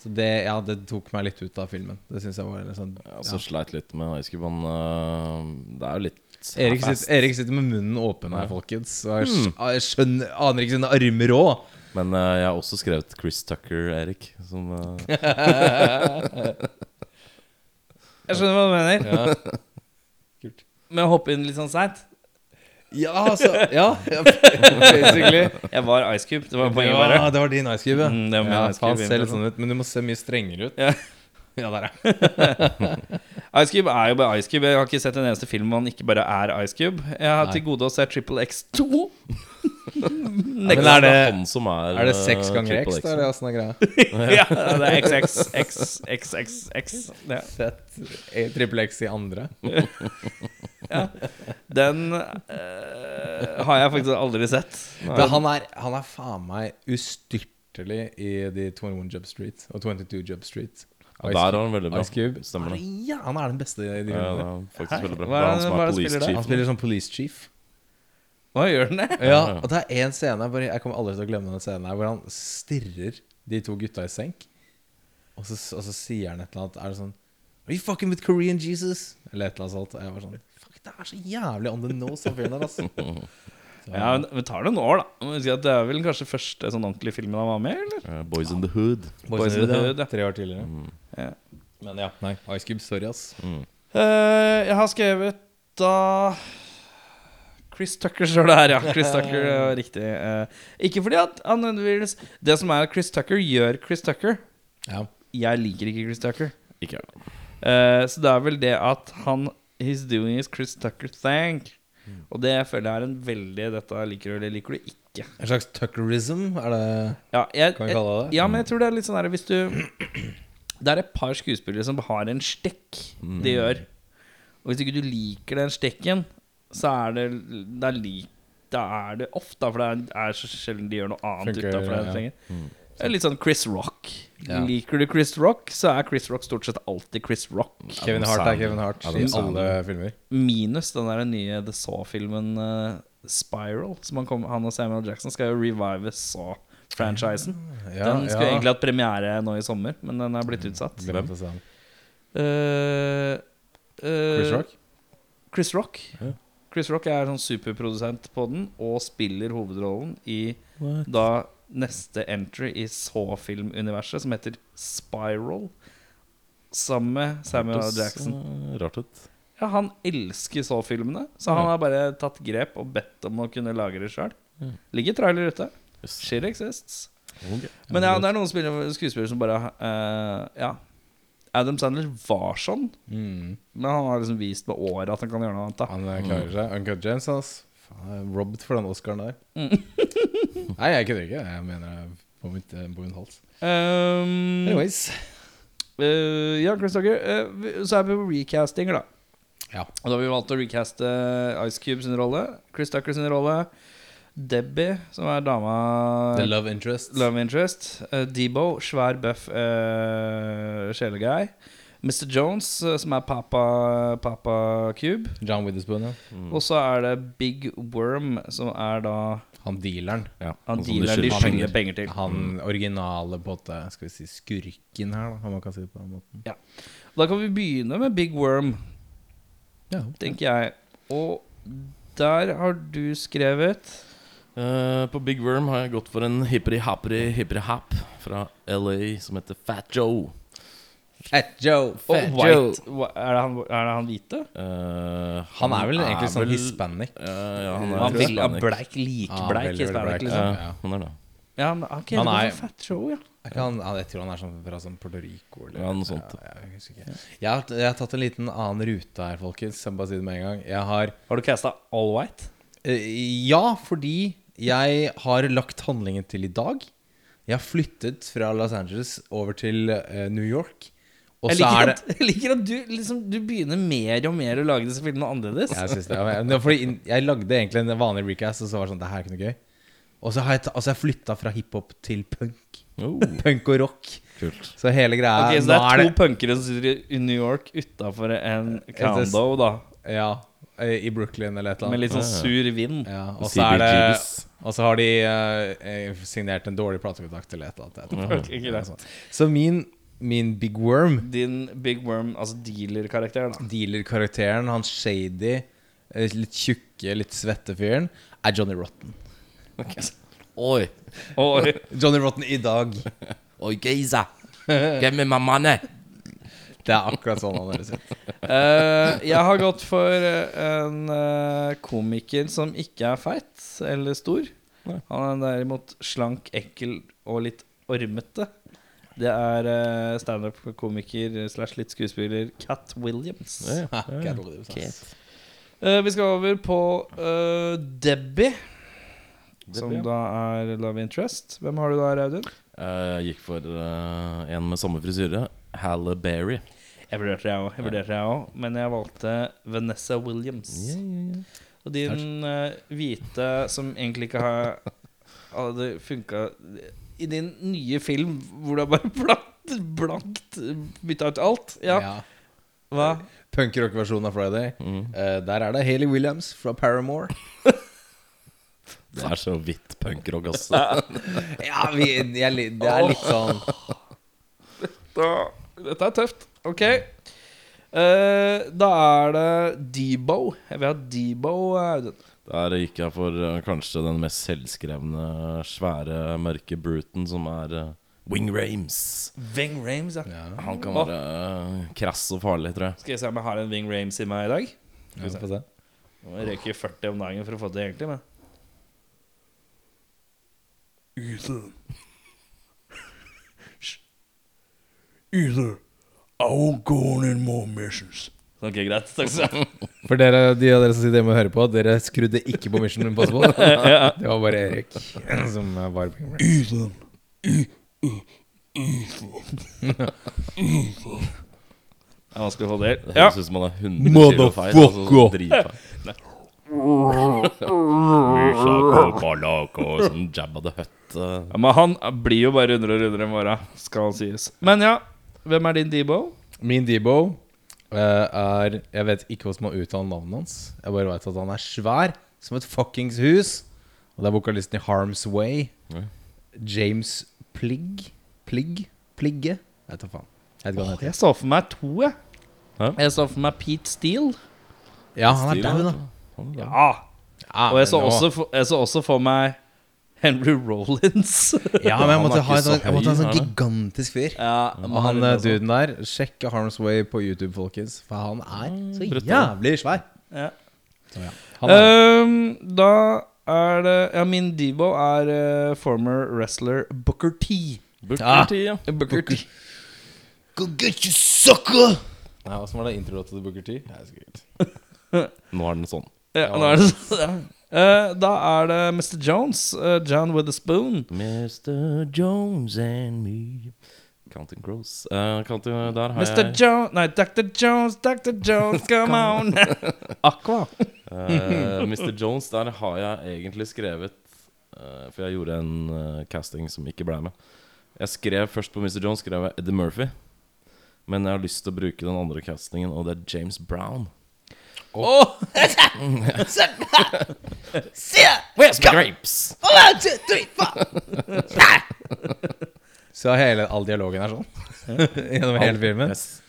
Speaker 2: Så det, ja, det tok meg litt ut av filmen. Det syns jeg var litt sånn
Speaker 4: Jeg også sleit litt med Ice Cube. Han, det er jo litt
Speaker 2: Erik
Speaker 4: half-assed.
Speaker 2: sitter, Erik sitter med munnen åpen her, folkens. Og jeg, skj- jeg skjønner, aner ikke sine armer òg.
Speaker 4: Men uh, jeg har også skrevet Chris Tucker, Erik. Som uh...
Speaker 1: Jeg skjønner hva du mener.
Speaker 2: Ja. Kult.
Speaker 1: Men å hoppe inn litt sånn seint.
Speaker 2: ja, altså Ja, ja, basically.
Speaker 1: Jeg var Ice Cube. Det var poenget,
Speaker 2: Ja, det var din ice cube, ja.
Speaker 1: Mm, det var min
Speaker 2: ja
Speaker 1: Ice Cube
Speaker 2: faen, ser litt sånn ut, men du må se mye strengere ut.
Speaker 1: Ja.
Speaker 2: Ja, der, ja.
Speaker 1: Ice Cube er jo bare Ice Cube. Jeg har ikke sett en eneste film hvor han ikke bare er Ice Cube. Jeg har
Speaker 2: Nei.
Speaker 1: til gode å se Triple X2.
Speaker 2: Men er det,
Speaker 4: er
Speaker 2: er det seks ganger
Speaker 4: Triple
Speaker 2: X,
Speaker 4: X.
Speaker 2: da? Eller åssen er greia?
Speaker 1: ja, det er XXXXX. Ja.
Speaker 2: Fett. Trippel Triple X i andre.
Speaker 1: Den uh, har jeg faktisk aldri sett.
Speaker 2: Da, han er, han er faen meg ustyrtelig i de 21 Job Street og 22 Job Street.
Speaker 4: Ja, der er han veldig bra.
Speaker 2: Ice Cube.
Speaker 4: Stemmer det.
Speaker 2: Ja, han er den beste i de
Speaker 4: Ja, faktisk veldig bra.
Speaker 1: Hva er
Speaker 4: Det han som
Speaker 1: er
Speaker 4: er police chief.
Speaker 2: Han spiller som police chief.
Speaker 1: Hva gjør han det?
Speaker 2: Ja, og det er én scene bare, Jeg kommer aldri til å glemme den scenen her hvor han stirrer de to gutta i senk. Og så, og så sier han et eller annet Er det sånn Are you fucking with Korean Jesus? Eller et eller annet sånt. Og jeg var sånn Fuck, det er så jævlig on the nose av fyren der, altså.
Speaker 1: Ja, men Vi tar det noen år, da. Det er vel kanskje første sånn ordentlige filmen han var med i, eller?
Speaker 4: Eh, Boys in the Hood.
Speaker 2: Boys in the Hood,
Speaker 1: ja.
Speaker 2: Tre år tidligere.
Speaker 4: Mm.
Speaker 1: Ja.
Speaker 2: Men ja, nei. Ice Cube, sorry, ass.
Speaker 4: Mm.
Speaker 1: Uh, jeg har skrevet da Chris Tucker står det her, ja. Chris Tucker ja, riktig. Uh, ikke fordi at han nødvendigvis Det som er at Chris Tucker gjør Chris Tucker.
Speaker 2: Ja.
Speaker 1: Jeg liker ikke Chris Tucker.
Speaker 4: Ikke.
Speaker 1: Eh, så det er vel det at han He's doing his Chris Tucker thing. Og det føler jeg er en veldig Dette liker du eller liker du ikke.
Speaker 2: En slags tuckerism, er det
Speaker 1: Ja, jeg,
Speaker 2: Kan vi kalle det det?
Speaker 1: Ja, men jeg tror det er litt sånn der Hvis du Det er et par skuespillere som har en stekk de gjør. Og hvis ikke du liker den stekken, så er det Da er, er det ofte, for det er, er så sjelden de gjør noe annet
Speaker 2: Funker,
Speaker 1: utenfor den
Speaker 2: ja.
Speaker 1: strengen. Litt sånn Chris Rock.
Speaker 2: Ja.
Speaker 1: Liker du Chris Rock, så er Chris Rock stort sett alltid Chris Rock.
Speaker 2: Kevin Hart er Kevin Hart i alle filmer.
Speaker 1: Minus den der nye The Saw-filmen uh, Spiral. Som han, kom, han og Samuel Jackson skal jo revive Saw-franchisen.
Speaker 2: Ja,
Speaker 1: den skulle
Speaker 2: ja.
Speaker 1: egentlig hatt premiere nå i sommer, men den er blitt utsatt.
Speaker 2: Glemt å se den.
Speaker 1: Eh, eh,
Speaker 2: Chris Rock?
Speaker 1: Chris Rock.
Speaker 4: Ja.
Speaker 1: Chris Rock er sånn superprodusent på den og spiller hovedrollen i da neste entry i så-filmuniverset, som heter Spiral. Sammen med Samuel L. Jackson.
Speaker 4: Rart ut.
Speaker 1: Ja, han elsker så-filmene, så han
Speaker 4: Ja.
Speaker 1: har bare tatt grep og bedt om å kunne lage det sjøl.
Speaker 4: Mm.
Speaker 1: Ligger trailer ute.
Speaker 4: Yes.
Speaker 1: Shit exists.
Speaker 4: Okay.
Speaker 1: Men ja, det er noen spillere, skuespillere som bare uh, Ja. Adam Sandler var sånn,
Speaker 2: Mm.
Speaker 1: men han har liksom vist med året at han kan gjøre noe annet. da
Speaker 2: Han klarer seg. Uncut James, ass. Faen, robbed for den Oscaren der.
Speaker 1: Mm.
Speaker 2: Nei, jeg kødder ikke. Jeg mener er på, mitt, eh, på min hals.
Speaker 1: Um,
Speaker 2: Anyways.
Speaker 1: Uh, ja, Chris Tucker. eh, så er vi på recastinger, da.
Speaker 2: Ja.
Speaker 1: Og da har vi valgt å recaste Ice Cube sin rolle, Chris Tucker sin rolle, Debbie, som er dama
Speaker 2: The Love Interest.
Speaker 1: Love interest. Uh, Debo, svær, buff uh, sjeleguy. Mr. Jones, eh, som er Papa, Papa Cube.
Speaker 2: John Witherspoon, ja.
Speaker 4: Mm.
Speaker 1: Og så er det Big Worm, som er da
Speaker 2: Han dealeren.
Speaker 4: Ja,
Speaker 1: Han
Speaker 4: som de skylder
Speaker 1: penger til.
Speaker 2: Han originale på en måte Skal vi si skurken her, da, om man kan si det på den måten.
Speaker 1: Da kan vi begynne med Big Worm,
Speaker 2: Ja.
Speaker 1: tenker jeg. Og der har du skrevet
Speaker 4: Uh, på Big Worm har jeg gått for en hipperi-happeri hipperi-happ fra LA som heter Fat Joe.
Speaker 2: Fat Joe. Fat Joe.
Speaker 1: White. Hva- Er det han, er det han hvite?
Speaker 4: Uh,
Speaker 2: Han er vel egentlig sånn
Speaker 4: vel-
Speaker 2: hispanic.
Speaker 4: Uh, ja, han er
Speaker 1: Han vil ha
Speaker 4: hispanic.
Speaker 1: bleik, likbleik
Speaker 2: veldig
Speaker 1: hispanic,
Speaker 2: bleik,
Speaker 1: liksom.
Speaker 4: Ja,
Speaker 2: Ja.
Speaker 4: han er det.
Speaker 1: Ja, men ok,
Speaker 2: Han er-
Speaker 1: Fat Joe, ja.
Speaker 2: Jeg, han, han, jeg tror han er sånn fra sånn Puerto Rico eller
Speaker 4: Ja, noe sånt.
Speaker 2: Ja, jeg, husker ikke. Jeg, har, jeg har tatt en liten annen rute her, folkens. Jeg bare si det med en gang. Jeg har
Speaker 1: Har du casta All White?
Speaker 2: eh, Ja, fordi jeg har lagt handlingen til i dag. Jeg har flyttet fra Los Angeles over til eh, New York. Og
Speaker 1: Jeg
Speaker 2: så
Speaker 1: liker,
Speaker 2: er det
Speaker 1: at, jeg liker at du, liksom, du begynner mer og mer å lage disse filmene annerledes.
Speaker 2: Jeg synes det ja, men Fordi jeg lagde egentlig en vanlig recast, og så var det sånn Det her er ikke noe gøy. Og så har jeg, altså jeg flytta fra hiphop til punk.
Speaker 4: Oh,
Speaker 2: Punk og rock.
Speaker 4: kult.
Speaker 2: Så hele greia
Speaker 1: okay, Så det
Speaker 2: nå
Speaker 1: er to punkere som sitter i New York utafor en condo, da.
Speaker 2: Ja, eh, i Brooklyn eller et eller
Speaker 1: Med litt sånn sur vind.
Speaker 2: Ja, og så er det Og så har de eh, eh, signert en dårlig platekontrakt eller et eller annet. jeg tror.
Speaker 1: Ok, greit.
Speaker 2: Sånn. Så min, min Big Worm,
Speaker 1: Din Big Worm, altså dealer-karakteren.
Speaker 2: dealer-karakteren, han shady, eh, litt tjukke, litt svette fyren, er Johnny Rotten.
Speaker 4: Oi,
Speaker 1: Oi.
Speaker 2: Johnny Rotten i dag.
Speaker 4: oi, geisa. Me my money.
Speaker 2: Det er akkurat sånn han høres ut.
Speaker 1: Uh, jeg har gått for eh, en uh, komiker som ikke er feit eller stor. Han er derimot slank, ekkel og litt ormete. Det er uh, standup-komiker slash litt skuespiller Cat Williams.
Speaker 4: Ja, ja.
Speaker 2: Cat Williams, ass.
Speaker 1: Eh, vi skal over på uh, Debbie, som
Speaker 4: Debbie, ja.
Speaker 1: da er love interest. Hvem har du da, Audun?
Speaker 4: Eh, Jeg gikk for en med samme frisyre. Halle Berry.
Speaker 1: Jeg vurderte det òg, jeg vurderte jeg også, men jeg valgte Vanessa Williams. Og din hvite som egentlig ikke har hadde funka I din nye film hvor du har bare blankt, blankt bytta ut alt. Ja,
Speaker 2: Ja.
Speaker 1: hva?
Speaker 2: Punkrock-versjonen av Friday.
Speaker 4: Mm.
Speaker 2: Uh, der er det Haley Williams fra Paramore.
Speaker 4: Det er så vidt punkrock, også
Speaker 2: Ja, vi, jeg, det er litt sånn
Speaker 1: dette, dette er tøft. Ok. Uh, da er det Debo. Jeg vil ha Debo. Audun.
Speaker 4: Der gikk jeg for eh, kanskje den mest selvskrevne, svære, mørke bruten, som er eh, Wing Rames.
Speaker 1: Wing Rames, ja.
Speaker 4: Han kan være eh, krass og farlig, tror jeg.
Speaker 1: Skal jeg se om jeg har en Wing Rames i meg i dag?
Speaker 2: Ja, vi se.
Speaker 1: Må jeg røyke 40 om dagen for å få det egentlig, men Ethan. Ethan, I won't go on any more missions. Ok, greit. Takk skal du ha.
Speaker 2: For dere, de av dere som sitter hjemme og hører på, dere skrudde ikke på Mission Impossible. Det var bare Erik som var på
Speaker 1: Ethan. Det er vanskelig å få det
Speaker 4: Det
Speaker 1: til.
Speaker 4: Høres ut som han er 100 kilo feil. Altså, dritfeil. Sånn Jabba the Hutt.
Speaker 1: ja, men han blir jo bare rundere og rundere i morgen, skal sies. Men ja, hvem er din Debo?
Speaker 2: Min Debo er Jeg vet ikke hvordan man uttaler navnet hans. Jeg bare vet at han er svær som et fuckings hus. Og det er vokalisten i Harm's Way.
Speaker 4: Ja.
Speaker 2: James Pligg. Pligg? Pligge? Jeg vet da faen. Jeg heter.
Speaker 1: Jeg så for meg to, jeg.
Speaker 4: Hæ?
Speaker 1: Jeg så for meg Pete Steele.
Speaker 2: Ja, han er
Speaker 4: Stil,
Speaker 2: da.
Speaker 1: Ja.
Speaker 2: Ja,
Speaker 1: Og jeg så, også for, jeg så også for meg Henry Rollins.
Speaker 2: Ja, men jeg måtte
Speaker 4: er
Speaker 2: ha en jeg måtte ha en sånn
Speaker 4: er det?
Speaker 2: gigantisk fyr.
Speaker 1: ja,
Speaker 2: Og han eh, duden der, sjekk Harm's Way på YouTube, folkens. For han er så jævlig svær.
Speaker 1: Ja.
Speaker 2: Så, ja. Er,
Speaker 1: Ehm, da er det Ja, min Debo er uh, former wrestler Booker T.
Speaker 4: Booker
Speaker 2: ja.
Speaker 4: T, ja.
Speaker 1: Booker T.
Speaker 2: Go get you, sucker! Nei, Åssen var det introlåta til Booker T? Jeg husker ikke.
Speaker 4: Nå er den sånn.
Speaker 1: Ja, nå er det sånn. Eh, da er det Mr. Jones. uh, John with a spoon.
Speaker 4: Mr. Jones and me Counting Crows. Uh, counting, der har
Speaker 1: Mr.
Speaker 4: jeg
Speaker 1: Jones Nei, Dr. Jones, Dr. Jones, come on! Aqua.
Speaker 4: Mr. Jones, der har jeg egentlig skrevet For jeg gjorde en casting som ikke ble med. Jeg skrev først på Mr. Jones skrev jeg Eddie Murphy. Men jeg har lyst til å bruke den andre castingen, og det er James Brown.
Speaker 1: Oh,
Speaker 4: Where's my grapes?
Speaker 2: Så hele, all dialogen er sånn? Gjennom hele filmen?
Speaker 4: Yes.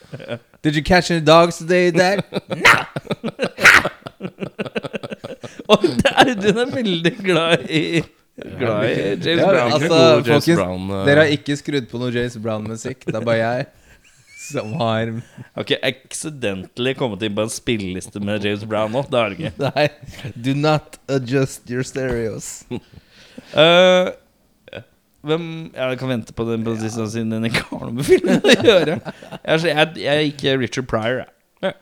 Speaker 2: Did you catch any dogs today, Dad?
Speaker 1: og Audun er veldig glad i Glad i James
Speaker 2: Ja,
Speaker 1: Brown.
Speaker 2: altså,
Speaker 4: James
Speaker 2: folkens,
Speaker 4: Brown, uh,
Speaker 2: Dere har ikke skrudd på noe James Brown-musikk. Det er bare jeg som har
Speaker 1: Har ikke accidentally kommet inn på en spilleliste med James Brown nå? Det har du ikke.
Speaker 2: Nei, do not adjust your stereos.
Speaker 1: Eh, hvem Jeg kan vente på den på posisjonen siden den ikke har noe med filmen å gjøre. Jeg, så- jeg, jeg gikk Richard Pryor, jeg.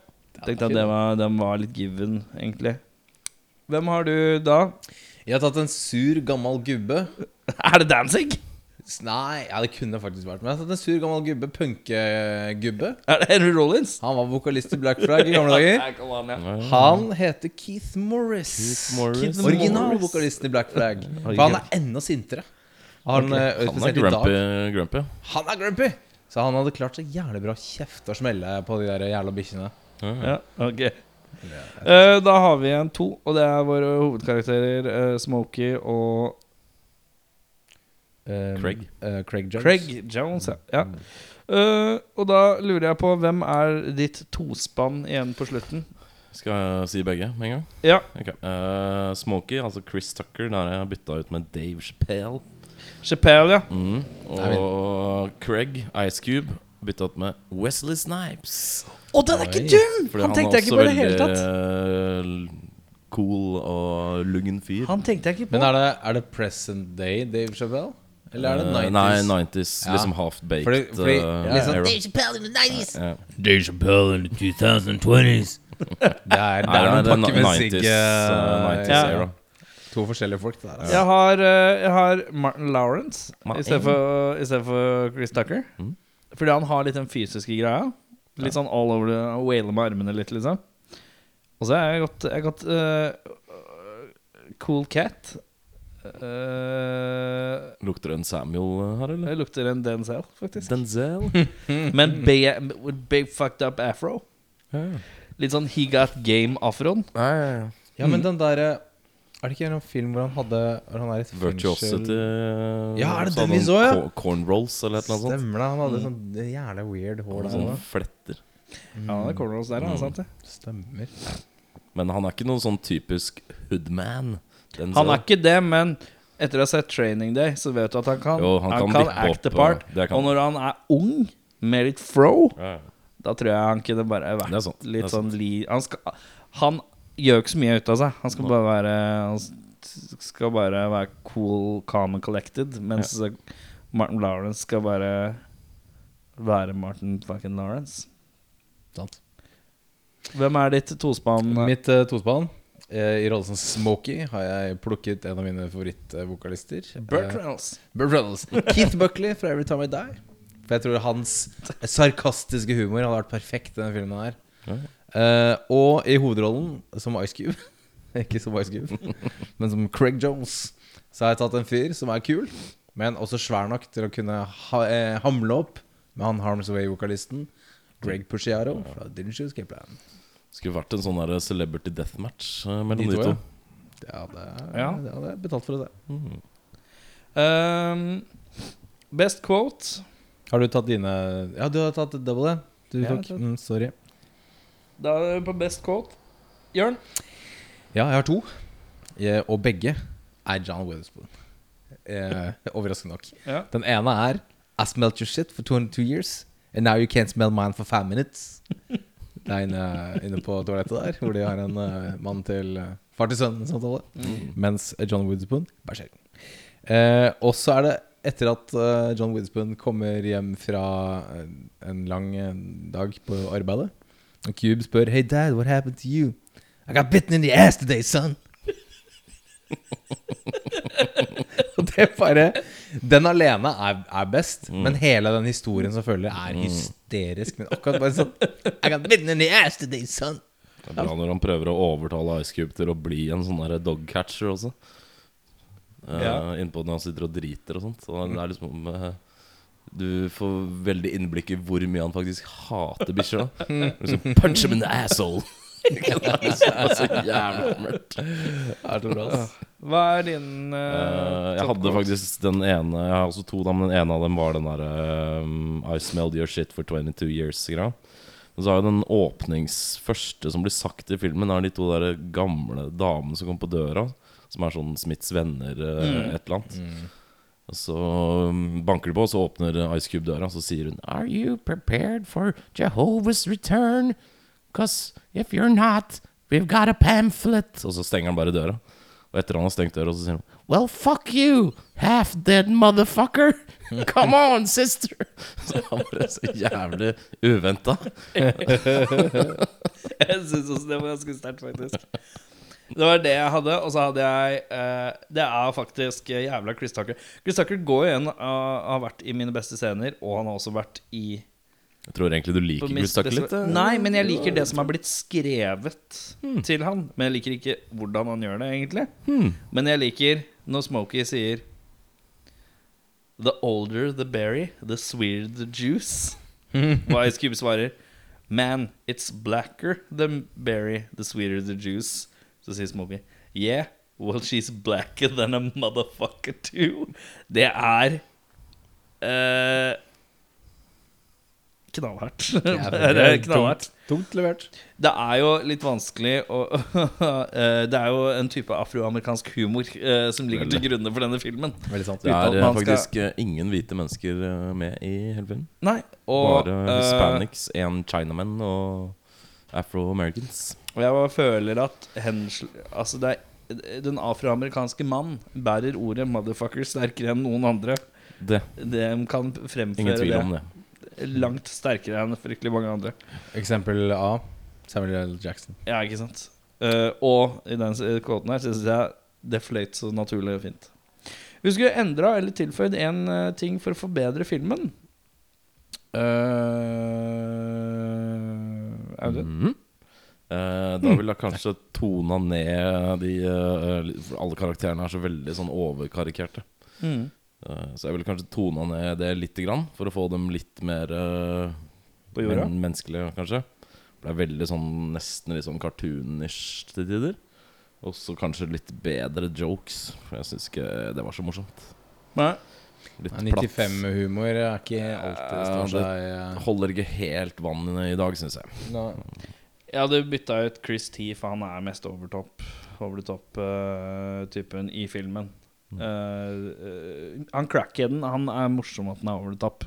Speaker 1: Tenkte at den var, den var litt given, egentlig. Hvem har du da?
Speaker 2: Jeg har tatt en sur, gammel gubbe.
Speaker 1: Er det Danzig?
Speaker 2: Nei, ja, det kunne faktisk vært. Men jeg har en sur, gammel gubbe. Punkegubbe.
Speaker 1: Er det Henry Rollins?
Speaker 2: Han var vokalist i Black Flag i gamle dager. Han heter Keith Morris.
Speaker 4: Keith Morris.
Speaker 1: Keith
Speaker 2: Originalvokalisten i Black Flag. For han er enda sintere. Han, okay.
Speaker 4: Han er grumpy. grumpy.
Speaker 2: Han er grumpy! Så han hadde klart så jævlig bra kjeft og smelle på de der jævla bikkjene.
Speaker 1: Ja, ok Eh, Da har vi igjen to, og det er våre hovedkarakterer uh, Smokey og
Speaker 2: Eh,
Speaker 4: Craig.
Speaker 2: eh, Craig Jones.
Speaker 1: Craig Jones. Ja. ja. Eh, og da lurer jeg på hvem er ditt tospann igjen på slutten?
Speaker 4: Skal jeg si begge med en gang?
Speaker 1: Ja.
Speaker 4: Ok. uh, Smokey, altså Chris Tucker, der har jeg bytta ut med Dave Chappelle.
Speaker 1: Chappelle, ja.
Speaker 4: Mm. Og Craig, Ice Cube, bytta ut med Wesley Snipes.
Speaker 1: Å, den er ikke dum!
Speaker 4: Fordi
Speaker 1: Han tenkte jeg ikke på i det hele tatt.
Speaker 4: eh, Cool og lugn fyr.
Speaker 1: Han tenkte jeg ikke på.
Speaker 2: Men er det, er det present day Dave Chappelle? Eller er det
Speaker 4: Eh,
Speaker 2: 90s?
Speaker 4: Nei, 90s.
Speaker 2: Ja.
Speaker 4: Liksom half-baked.
Speaker 2: Fordi- fordi
Speaker 4: uh,
Speaker 2: liksom-
Speaker 4: era.
Speaker 5: Dave Chappelle in the 90s.
Speaker 4: Ja.
Speaker 5: Dave Chappelle in the 2020s.
Speaker 2: Det er, det er noen
Speaker 4: er
Speaker 2: pakker med
Speaker 4: 90s,
Speaker 2: sigg
Speaker 4: eh,
Speaker 2: eh,
Speaker 4: 90s
Speaker 1: Ja.
Speaker 4: era.
Speaker 2: To forskjellige folk. Der, altså.
Speaker 1: Jeg har, eh, jeg har Martin Lawrence
Speaker 4: Martin.
Speaker 1: i stedet for, i stedet for Chris Tucker.
Speaker 4: Mm.
Speaker 1: Fordi han har litt den fysiske greia. Litt sånn all over the Wailer med armene litt, liksom. Og så har jeg gått, jeg har gått eh, Cool Cat. Eh,
Speaker 4: Lukter det en Samuel her, eller?
Speaker 1: det lukter en Denzel, faktisk.
Speaker 4: Denzel?
Speaker 1: Men big, big fucked up afro.
Speaker 4: Ja.
Speaker 1: Litt sånn He Got Game-afroen.
Speaker 2: Ja, ja, ja. men den derre Er det ikke en film hvor han hadde Hvor han er et
Speaker 4: Virtuosity
Speaker 2: Ja, er det den vi så, ja?
Speaker 4: co- Cornrolls eller noe sånt.
Speaker 2: Stemmer det. Han hadde sånn jævla weird hår der
Speaker 4: Sånn
Speaker 2: fletter.
Speaker 4: fletter.
Speaker 1: Ja, det er cornrolls der, mm. sant det.
Speaker 2: Stemmer.
Speaker 4: Men han er ikke noen sånn typisk hoodman. Den
Speaker 1: Han er ikke det, men etter å ha sett Training Day, så vet du at han kan,
Speaker 4: Jo, han kan kan
Speaker 1: act the part.
Speaker 4: Og,
Speaker 1: Og når han er ung, med litt fro,
Speaker 4: ja, ja.
Speaker 1: da tror jeg han kunne bare vært
Speaker 4: Det er sant, det
Speaker 1: litt
Speaker 4: er sant.
Speaker 1: sånn li... Han, skal, han gjør ikke så mye ut av seg. Han skal bare være Han skal bare være cool, calm and collected, mens Martin Lawrence skal bare være Martin fucking Lawrence.
Speaker 2: Sant.
Speaker 1: Hvem er ditt tospann?
Speaker 2: Mitt uh, tospann i rollen som Smokey har jeg plukket en av mine favorittvokalister.
Speaker 1: Burt
Speaker 2: Eh,
Speaker 1: Reynolds.
Speaker 2: Burt Reynolds. Keith Buckley fra Every Time I Die. For jeg tror hans sarkastiske humor hadde vært perfekt i denne filmen her.
Speaker 4: okay.
Speaker 2: Eh, og i hovedrollen som Ice Cube Ikke som Ice Cube, men som Craig Jones. Så har jeg tatt en fyr som er kul, men også svær nok til å kunne ha, eh, hamle opp med han Harms Way-vokalisten Greg Pusciaro fra Didn't Choose Cape Plan.
Speaker 4: Skulle vært en sånn der celebrity deathmatch uh, mellom
Speaker 2: De
Speaker 4: de,
Speaker 2: to,
Speaker 4: to.
Speaker 2: ja. Ja, det, er,
Speaker 1: Ja.
Speaker 2: det hadde jeg betalt for å se.
Speaker 4: Mhm.
Speaker 1: Um, best quote.
Speaker 2: Har du tatt dine Ja, du har tatt double. Du
Speaker 1: Ja,
Speaker 2: tok mm, Sorry.
Speaker 1: Da er vi på best quote. Jørn?
Speaker 2: Ja, jeg har to. Jeg, og begge er John Witherspoon. Eh, overraskende nok.
Speaker 1: Ja.
Speaker 2: Den ene er I smelt your shit for 22 years, and now you can't smell mine for five minutes. Det er inne, inne på toalettet der, hvor de har en uh, mann til uh, far til sønnen-samtale. Mens John Woodspoon bæsjer. Uh, og så er det etter at uh, John Woodspoon kommer hjem fra en, lang eh, dag på arbeidet. Og Cube spør Hey dad, what happened to you? I got bitten in the ass today, son. Og det bare Den alene er, er best, men hele den historien som følger, er hysterisk. Men akkurat bare sånn I got bitten in the ass today, son.
Speaker 4: Det er bra når han prøver å overtale Ice Cube til å bli en sånn der dogcatcher også. Uh,
Speaker 1: Ja.
Speaker 4: Innpå når han sitter og driter og sånt. Så det er liksom uh, Du får veldig innblikk i hvor mye han faktisk hater bikkjer. Liksom, Punch him in the asshole! det er så, jævlig mørkt.
Speaker 2: Det er så bra, ass.
Speaker 1: Hva er din uh,
Speaker 4: uh, jeg hadde faktisk den ene Jeg har også to, da, men den ene av dem var den derre uh, I smelled your shit for 22 years-greia. Men så har jo den åpnings første som blir sagt i filmen, er de to der gamle damene som kommer på døra. Som er sånn Smiths venner, eh, et eller annet. Og så um, banker de på, og så åpner Ice Cube døra, og så sier hun Are you prepared for Jehovah's return? Cause if you're not, we've got a pamphlet. Og så stenger han bare døra. Og etter han har stengt døra, så sier han Well, fuck you, half dead motherfucker. Come on, sister. Så han bare så jævlig uventa.
Speaker 1: Jeg syns også det var ganske sterkt, faktisk. Det var det jeg hadde, og så hadde jeg eh, Det er faktisk eh, jævla Chris Tucker. Chris Tucker går igjen og har vært i mine beste scener, og han har også vært i
Speaker 4: Jeg tror egentlig du liker Chris Tucker litt. eh.
Speaker 1: Nei, men jeg liker det som har blitt skrevet til han. Men jeg liker ikke hvordan han gjør det, egentlig. Men jeg liker når Smokey sier The older the berry, the sweeter the juice. Hva Ice Cube svarer Man, it's blacker the berry, the sweeter the juice. Så sier Smokey Yeah, well she's blacker than a motherfucker too. Det er eh, Knallhardt. Det er knallhardt.
Speaker 2: Tungt levert.
Speaker 1: Det er jo litt vanskelig å eh, Det er jo en type afroamerikansk humor eh, som ligger til grunne for denne filmen.
Speaker 2: Veldig sant.
Speaker 4: Det er eh,
Speaker 1: skal-
Speaker 4: faktisk ingen hvite mennesker med i hele filmen.
Speaker 1: Nei, og
Speaker 4: Bare
Speaker 1: hispanics,
Speaker 4: hispanics, en Chinaman og afro-americans.
Speaker 1: Og jeg bare føler at hensl... Altså, det er den afroamerikanske mann bærer ordet 'motherfucker' sterkere enn noen andre.
Speaker 4: Det.
Speaker 1: De kan
Speaker 4: Ingen
Speaker 1: fremføre
Speaker 4: tvil om
Speaker 1: det
Speaker 4: det.
Speaker 1: Langt sterkere enn fryktelig mange andre.
Speaker 2: Eksempel A. Samuel L. Jackson.
Speaker 1: Ja, ikke sant? Uh, og i den kvoten her syns jeg det fløyt så naturlig og fint. Vi skulle endra eller tilføyd én ting for å forbedre filmen. Uh, Audun?
Speaker 4: Mm -hmm. Uh, da ville jeg kanskje tona ned de uh, For alle karakterene er så veldig sånn overkarikerte.
Speaker 1: Mm.
Speaker 4: Eh, så jeg ville kanskje tona ned det lite grann, for å få dem litt mer eh,
Speaker 1: På jorda?
Speaker 4: men, menneskelige, kanskje. For det er veldig sånn nesten litt sånn cartoonish til tider. Og så kanskje litt bedre jokes, for jeg syns ikke det var så morsomt.
Speaker 1: Nei.
Speaker 4: Litt
Speaker 2: Ja, 95-humor er ikke alltid står
Speaker 4: det-
Speaker 2: seg eh,
Speaker 4: Holder ikke helt vann i dag, syns jeg.
Speaker 2: Nei.
Speaker 1: Jeg hadde bytta ut Chris T, for han er mest overtopp Over top-typen i filmen.
Speaker 4: Mm.
Speaker 1: Eh, han crackheaden Han er morsom at han er over the top.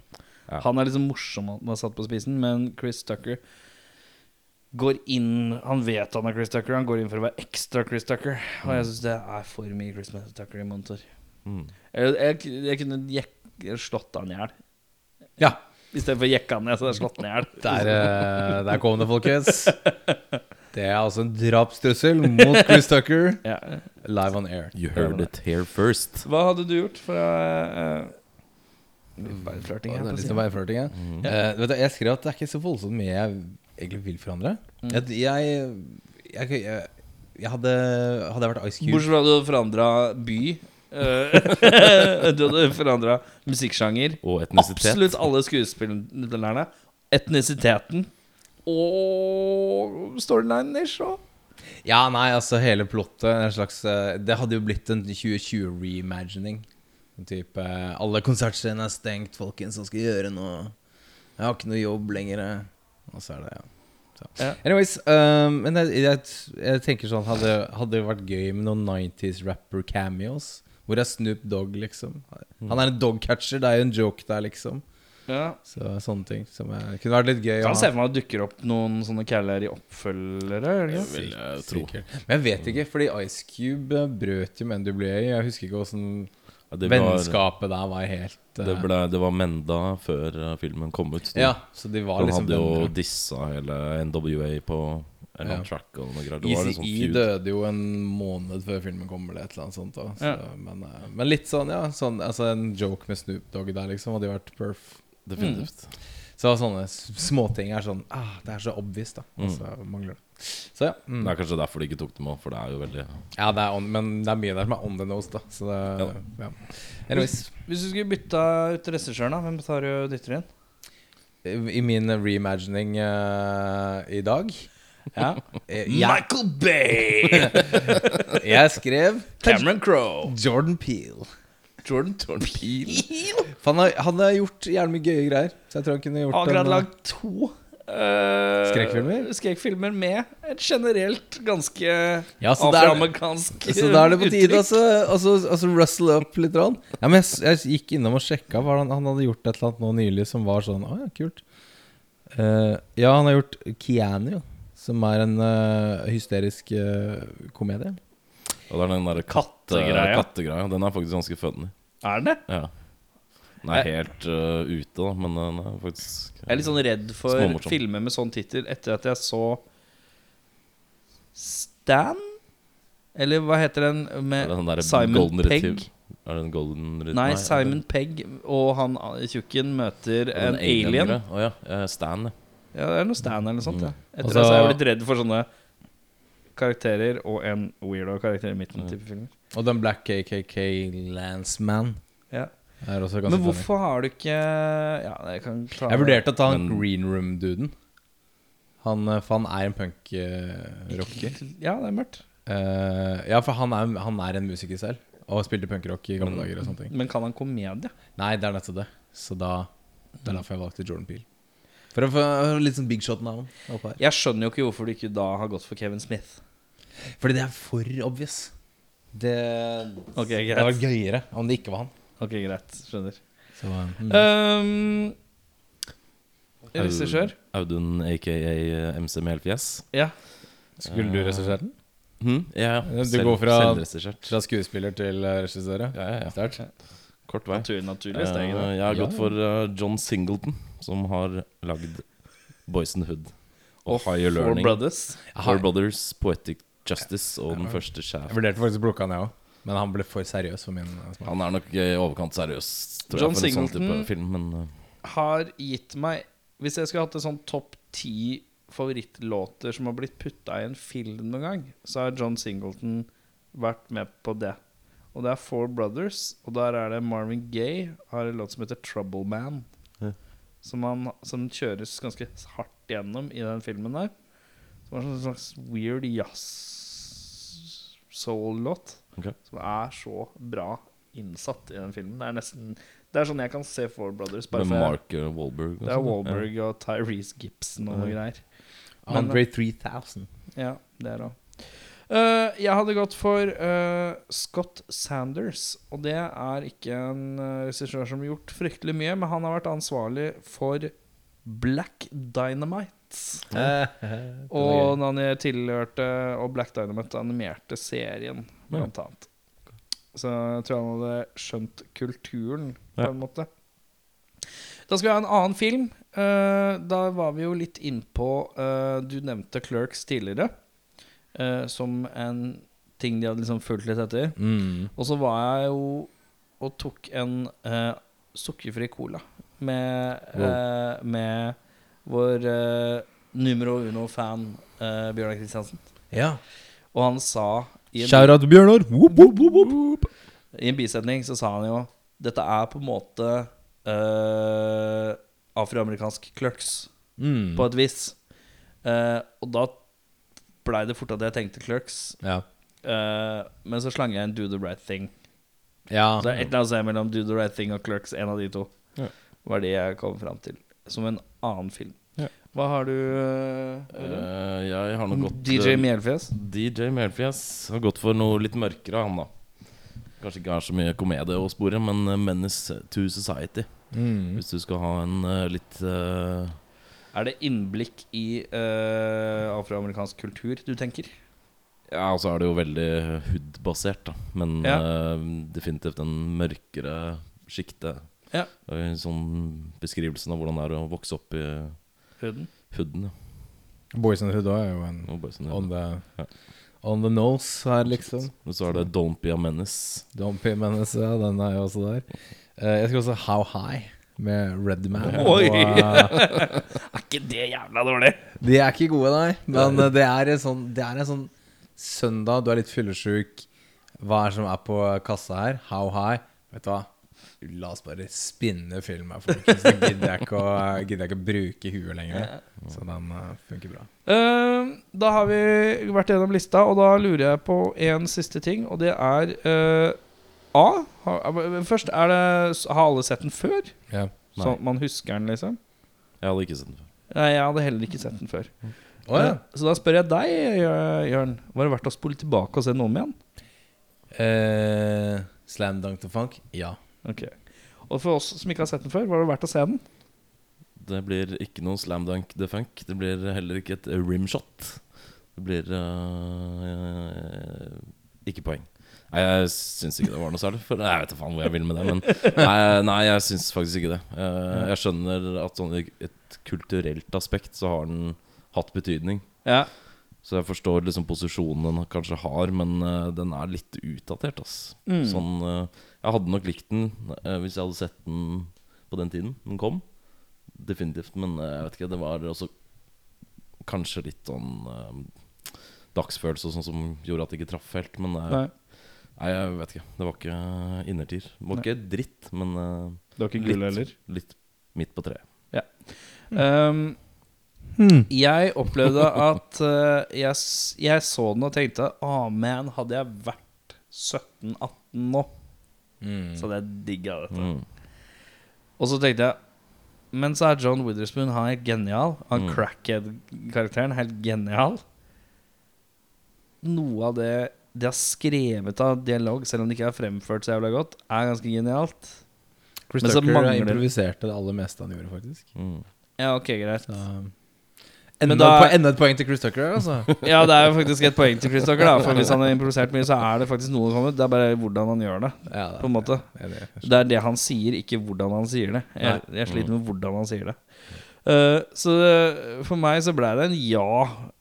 Speaker 4: Ja.
Speaker 1: Han er liksom morsom at han er satt på spisen, men Chris Tucker går inn Han vet han er Chris Tucker, han går inn for å være ekstra Chris Tucker. Og jeg syns det er for mye Chris Tucker i Monitor.
Speaker 4: Mm.
Speaker 1: Jeg, jeg, jeg kunne jek, slått han i hjel.
Speaker 2: Ja.
Speaker 1: Istedenfor jekka han ned, så hadde jeg slått han i hjel.
Speaker 2: Der, eh, der kom det, folkens. Det er altså en drapstrussel mot Chris Tucker
Speaker 1: Ja.
Speaker 2: live on air.
Speaker 4: You heard it here first.
Speaker 1: Hva hadde du gjort for å uh, flørting på
Speaker 2: litt ja.
Speaker 4: Mm.
Speaker 2: Vet du, jeg skrev at det er ikke så voldsomt mye jeg egentlig vil forandre.
Speaker 1: Mm.
Speaker 2: Jeg, jeg, jeg, jeg, jeg hadde Hadde vært Ice Cube
Speaker 1: Bortsett fra at du hadde forandra by. eh, du hadde forandra musikksjanger.
Speaker 4: Og etnisitet.
Speaker 1: Absolutt alle skuespillerne. Etnisiteten. Og storylinen-ish òg.
Speaker 2: Ja, nei, altså hele plottet en slags, eh, Det hadde jo blitt en 2020-reimagining. Type eh, Alle konsertscenene er stengt, folkens, hva skal jeg gjøre nå? Jeg har ikke noe jobb lenger. eh. Og så er det, ja. Så.
Speaker 1: Ja.
Speaker 2: Anyways, um, men jeg, jeg, jeg tenker sånn Hadde, hadde det vært gøy med noen 90s rapper cameos? Hvor er Snoop Dogg, liksom? Han er en dogcatcher, det er jo en joke der, liksom.
Speaker 1: Ja.
Speaker 2: Så sånne ting som er, kunne vært litt gøy.
Speaker 1: Kan se for meg at det dukker opp noen sånne caller i oppfølgere. Jeg
Speaker 4: vil jeg tro.
Speaker 2: Sikkert. Men jeg vet ikke, fordi Ice Cube eh, brøt jo med NWA. Jeg husker ikke åssen
Speaker 4: Ja,
Speaker 2: vennskapet der var helt uh...
Speaker 4: det, ble, det var Menda før eh, filmen kom ut.
Speaker 2: Ja, så de var
Speaker 4: Han
Speaker 2: liksom
Speaker 4: hadde jo dissa hele NWA på en
Speaker 2: ja.
Speaker 4: track og noe greier. Easy var sånn
Speaker 2: E
Speaker 4: feud.
Speaker 2: døde jo en måned før filmen kom, eller et eller annet sånt. Så,
Speaker 1: Ja.
Speaker 2: men, eh, men litt sånn, ja. Sånn, altså en joke med Snoop Dogg der, liksom, hadde jo vært perf.
Speaker 4: Definitivt.
Speaker 2: Så sånne småting er sånn ah, Det er så obvious, da. Og så mangler det. Så ja. Mm.
Speaker 4: Det er kanskje derfor de ikke tok dem òg, for det er jo veldig
Speaker 2: ja det er on, men det er mye der som er on the nose, da. Så det
Speaker 4: Ja.
Speaker 2: ja. Anyways.
Speaker 1: Hvis du skulle bytta ut regissøren, da, hvem tar du og dytter inn?
Speaker 2: I min reimagining uh, i dag
Speaker 1: Ja.
Speaker 2: eh, jeg,
Speaker 1: Michael Bay!
Speaker 2: jeg skrev
Speaker 1: Cameron Crowe.
Speaker 2: Jordan Peel.
Speaker 1: Jordan Peele.
Speaker 2: Han har, han har gjort jævlig mye gøye greier. Så jeg tror han kunne gjort
Speaker 1: Akkurat
Speaker 2: en,
Speaker 1: lagd to eh,
Speaker 2: Skrekkfilmer?
Speaker 1: Skrekkfilmer med et generelt ganske
Speaker 2: Ja, så
Speaker 1: afroamerikansk
Speaker 2: Så da er det på tide
Speaker 1: å
Speaker 2: altså, altså, altså rustle up litt. Rann. Ja, men jeg, s- jeg gikk innom og sjekka. Hva han, han hadde gjort et eller annet nå nylig som var sånn Å ja, kult. Eh, ja, han har gjort Keanu, som er en eh, hysterisk eh, komedie.
Speaker 4: Og det er den derre katte,
Speaker 1: Kattegreia.
Speaker 4: kattegreia. Den er faktisk ganske funny.
Speaker 1: Er den det?
Speaker 4: Ja. Den er helt uh, ute, da, men den er faktisk
Speaker 1: Jeg er litt sånn redd for
Speaker 4: Småmorsom.
Speaker 1: filmer med sånn tittel etter at jeg så Stan? Eller hva heter den med
Speaker 4: den der
Speaker 1: Simon
Speaker 4: Golden
Speaker 1: Pegg?
Speaker 4: Retiv. Er det en golden retriever?
Speaker 1: Nei, Simon eller? Pegg og han tjukken møter
Speaker 4: en,
Speaker 1: en alien.
Speaker 4: greia? Oh, ja. eh, Stan, ja.
Speaker 1: Ja, det er noe Stan eller noe sånt. Ja. Etter
Speaker 2: Altså-
Speaker 1: det så er jeg blitt redd for sånne karakterer og en weirdo karakter i midten. type filmer
Speaker 2: Og den Black KKK Landsman.
Speaker 1: ja.
Speaker 2: er også ganske
Speaker 1: Men hvorfor har du ikke Ja, jeg kan ta
Speaker 2: Jeg vurderte å ta han
Speaker 4: Men-
Speaker 2: Green Room-duden. Han, eh, for han er en punk-rocker.
Speaker 1: Ja, det er mørkt.
Speaker 2: Uh, ja, for han er, han er en musiker selv. Og spilte punkrock i gamle dager. og sånne ting
Speaker 1: Men kan han komedie?
Speaker 2: Nei, det er nettopp det. Så da Det er derfor jeg valgte Jordan Peel. For å få litt sånn big shot-navn.
Speaker 1: Jeg skjønner jo ikke hvorfor du ikke da har gått for Kevin Smith.
Speaker 2: Fordi det er for obvious. Det,
Speaker 1: Ok,
Speaker 2: det hadde vært gøyere om det ikke var han.
Speaker 1: Ok, greit, skjønner.
Speaker 2: Så, mm.
Speaker 1: Um, Regissør?
Speaker 4: Audun aka MC Melfjes.
Speaker 1: Ja.
Speaker 2: Skulle du regissere den?
Speaker 4: Hm? Ja, ja. Selv,
Speaker 2: går fra- Fra skuespiller til eh, regissør? ja?
Speaker 4: Ja, ja,
Speaker 2: Start.
Speaker 4: Kort vei.
Speaker 1: Natur, naturlig
Speaker 4: Eh,
Speaker 1: steg. Uh,
Speaker 4: jeg har
Speaker 2: Ja,
Speaker 4: gått
Speaker 2: ja.
Speaker 4: for uh, John Singleton, som har lagd Boys in the Hood. Og, Higher
Speaker 1: Four
Speaker 4: Learning.
Speaker 1: Brothers.
Speaker 4: Four Brothers, Poetic Justice og den første
Speaker 2: Jeg vurderte faktisk å plukke han, jeg òg. Men han ble for seriøs for min eh, smak.
Speaker 4: Han er nok i overkant seriøs, tror
Speaker 1: John
Speaker 4: jeg, for en sånn
Speaker 1: Singleton.
Speaker 4: type film, men uh,
Speaker 1: Har gitt meg Hvis jeg skulle hatt en sånn topp ti favorittlåter som har blitt putta i en film noen gang, så har John Singleton vært med på det. Og det er Four Brothers, og der er det Marvin Gaye har en låt som heter Trouble Man.
Speaker 4: Ja.
Speaker 1: Som, han, som kjøres ganske hardt gjennom i den filmen der. Som er en slags weird soul-låt.
Speaker 4: Okay.
Speaker 1: Som er så bra innsatt i den filmen. Det er nesten Det er sånn jeg kan se Four Brothers. Bare
Speaker 4: Med Mark eh, Wahlberg. og
Speaker 1: det er
Speaker 4: sånn, ja.
Speaker 1: Wahlberg og Tyrese Gibson og noe greier. Men-
Speaker 2: Andre 3000.
Speaker 1: Ja, det er det òg. jeg hadde gått for uh, Scott Sanders. Og det er ikke en uh, regissør som har gjort fryktelig mye, men han har vært ansvarlig for Black Dynamite. Og han tilhørte Og Black Dynamite animerte serien, blant annet. Så jeg tror han hadde skjønt kulturen, på en måte. Da skal vi ha en annen film. Uh, da var vi jo litt innpå uh, Du nevnte Clerks tidligere. uh, som en ting de hadde liksom fulgt litt etter.
Speaker 2: Mm.
Speaker 1: Og så var jeg jo og tok en uh, sukkerfri cola med, wow. med vår uh, numero uno-fan uh, Bjørnar Kristiansen.
Speaker 2: Ja.
Speaker 1: Og han sa i en,
Speaker 2: out til Bjørnar. Whoop, whoop, whoop, whoop.
Speaker 1: I en bisetning så sa han jo Dette er på en måte uh, afroamerikansk clerks,
Speaker 2: Mm.
Speaker 1: på et vis. Uh, og da blei det fort at jeg tenkte clerks.
Speaker 2: Ja.
Speaker 1: Uh, men så slang jeg en Do the right thing.
Speaker 2: ja.
Speaker 1: Så det er et eller annet sted mellom Do the right thing og clerks. En av de to
Speaker 4: Ja.
Speaker 1: var det jeg kom fram til. Som en annen film.
Speaker 4: Ja.
Speaker 1: Hva har du, uh,
Speaker 4: Eh, jeg har nok gått
Speaker 1: DJ Melfjes?
Speaker 4: DJ Melfjes har gått for noe litt mørkere, han da. Kanskje ikke har så mye komedie å spore, men eh, Menace to Society.
Speaker 2: Mm.
Speaker 4: Hvis du skal ha en uh, litt uh,
Speaker 1: Er det innblikk i eh, afroamerikansk kultur du tenker?
Speaker 4: Ja, og så er det jo veldig hood-basert, da. Men
Speaker 1: Ja.
Speaker 4: eh, definitivt en mørkere sjikte.
Speaker 1: Ja.
Speaker 4: En Sånn beskrivelsen av hvordan det er å vokse opp i
Speaker 1: Huden?
Speaker 4: hooden. Ja.
Speaker 2: Boys in the Hood er jo en on the,
Speaker 4: Ja.
Speaker 2: on the nose her, liksom.
Speaker 4: Og så er det Don't Be a Menace.
Speaker 2: Don't Be Menace, ja, den er jo også der. Uh, jeg skal også How High med Redman.
Speaker 1: Oi!
Speaker 2: Og, uh,
Speaker 1: Er ikke det jævla dårlig?
Speaker 2: de er ikke gode, nei. Men uh, det er en sånn, det er en sånn søndag, du er litt fyllesyk. Hva er det som er på kassa her? How High? Vet du hva? La oss bare spinne film her, folkens. Så gidder jeg ikke å, gidder jeg ikke å bruke huet lenger. Så den uh, funker bra.
Speaker 1: Uh, da har vi vært gjennom lista, og da lurer jeg på en siste ting, og det er uh, A. Har, først, er det, har alle sett den før?
Speaker 2: Ja.
Speaker 1: Så man husker den, liksom?
Speaker 4: Jeg hadde ikke sett den før.
Speaker 1: Nei, jeg hadde heller ikke sett den før.
Speaker 2: Oh, ja.
Speaker 1: Eh, Så da spør jeg deg, Jør- Jørn. Var det verdt å spole tilbake og se den om igjen?
Speaker 2: Uh, slam Dunk to Funk? Ja.
Speaker 1: Ok Og for oss som ikke har sett den før, var det verdt å se den?
Speaker 4: Det blir ikke noe slam dunk the funk. Det blir heller ikke et rimshot. Det blir uh, ikke poeng. Nei, jeg syns ikke det var noe særlig. For jeg vet da faen hvor jeg vil med det. Men nei, nei jeg syns faktisk ikke det. Eh, jeg skjønner at sånn et kulturelt aspekt så har den hatt betydning.
Speaker 1: Ja
Speaker 4: Så jeg forstår liksom posisjonen den kanskje har, men uh, den er litt utdatert.
Speaker 1: Mm.
Speaker 4: Sånn, uh, jeg hadde nok likt den uh, hvis jeg hadde sett den på den tiden den kom. Definitivt. Men jeg vet ikke, det var også kanskje litt sånn dagsfølelse og sånn som gjorde at det ikke traff helt. Men
Speaker 1: Nei,
Speaker 4: nei, jeg vet ikke. Det var ikke innertier. Det var ikke dritt, men
Speaker 1: det var ikke gull heller.
Speaker 4: litt midt på treet.
Speaker 1: Um, Jeg opplevde at uh, jeg, jeg så den og tenkte Å, man, hadde jeg vært 17-18 nå, så hadde jeg digga dette.
Speaker 4: Mm.
Speaker 1: Og så tenkte jeg Men så er John Witherspoon Han er helt genial. Han
Speaker 4: Mm.
Speaker 1: crackhead-karakteren helt genial. Noe av det de har skrevet av dialog, selv om det ikke er fremført så jævla godt, er ganske genialt.
Speaker 2: Chris
Speaker 1: Men så
Speaker 2: Tucker
Speaker 1: mangler-
Speaker 2: improviserte det aller meste han gjorde, faktisk.
Speaker 4: Mm.
Speaker 1: Ja, ok, greit.
Speaker 2: Så, enda,
Speaker 1: da-
Speaker 2: på enda et poeng til Chris Tucker, altså.
Speaker 1: Ja, det er jo faktisk et poeng til Chris Tucker, da. For hvis han har improvisert mye, så er det faktisk noe som kommer. Det er bare hvordan han gjør det.
Speaker 2: Ja, det-
Speaker 1: På en måte.
Speaker 2: det er det.
Speaker 1: Det er det han sier, ikke hvordan han sier det. Jeg, jeg sliter med hvordan han sier det. Uh, så det- for meg så ble det en ja,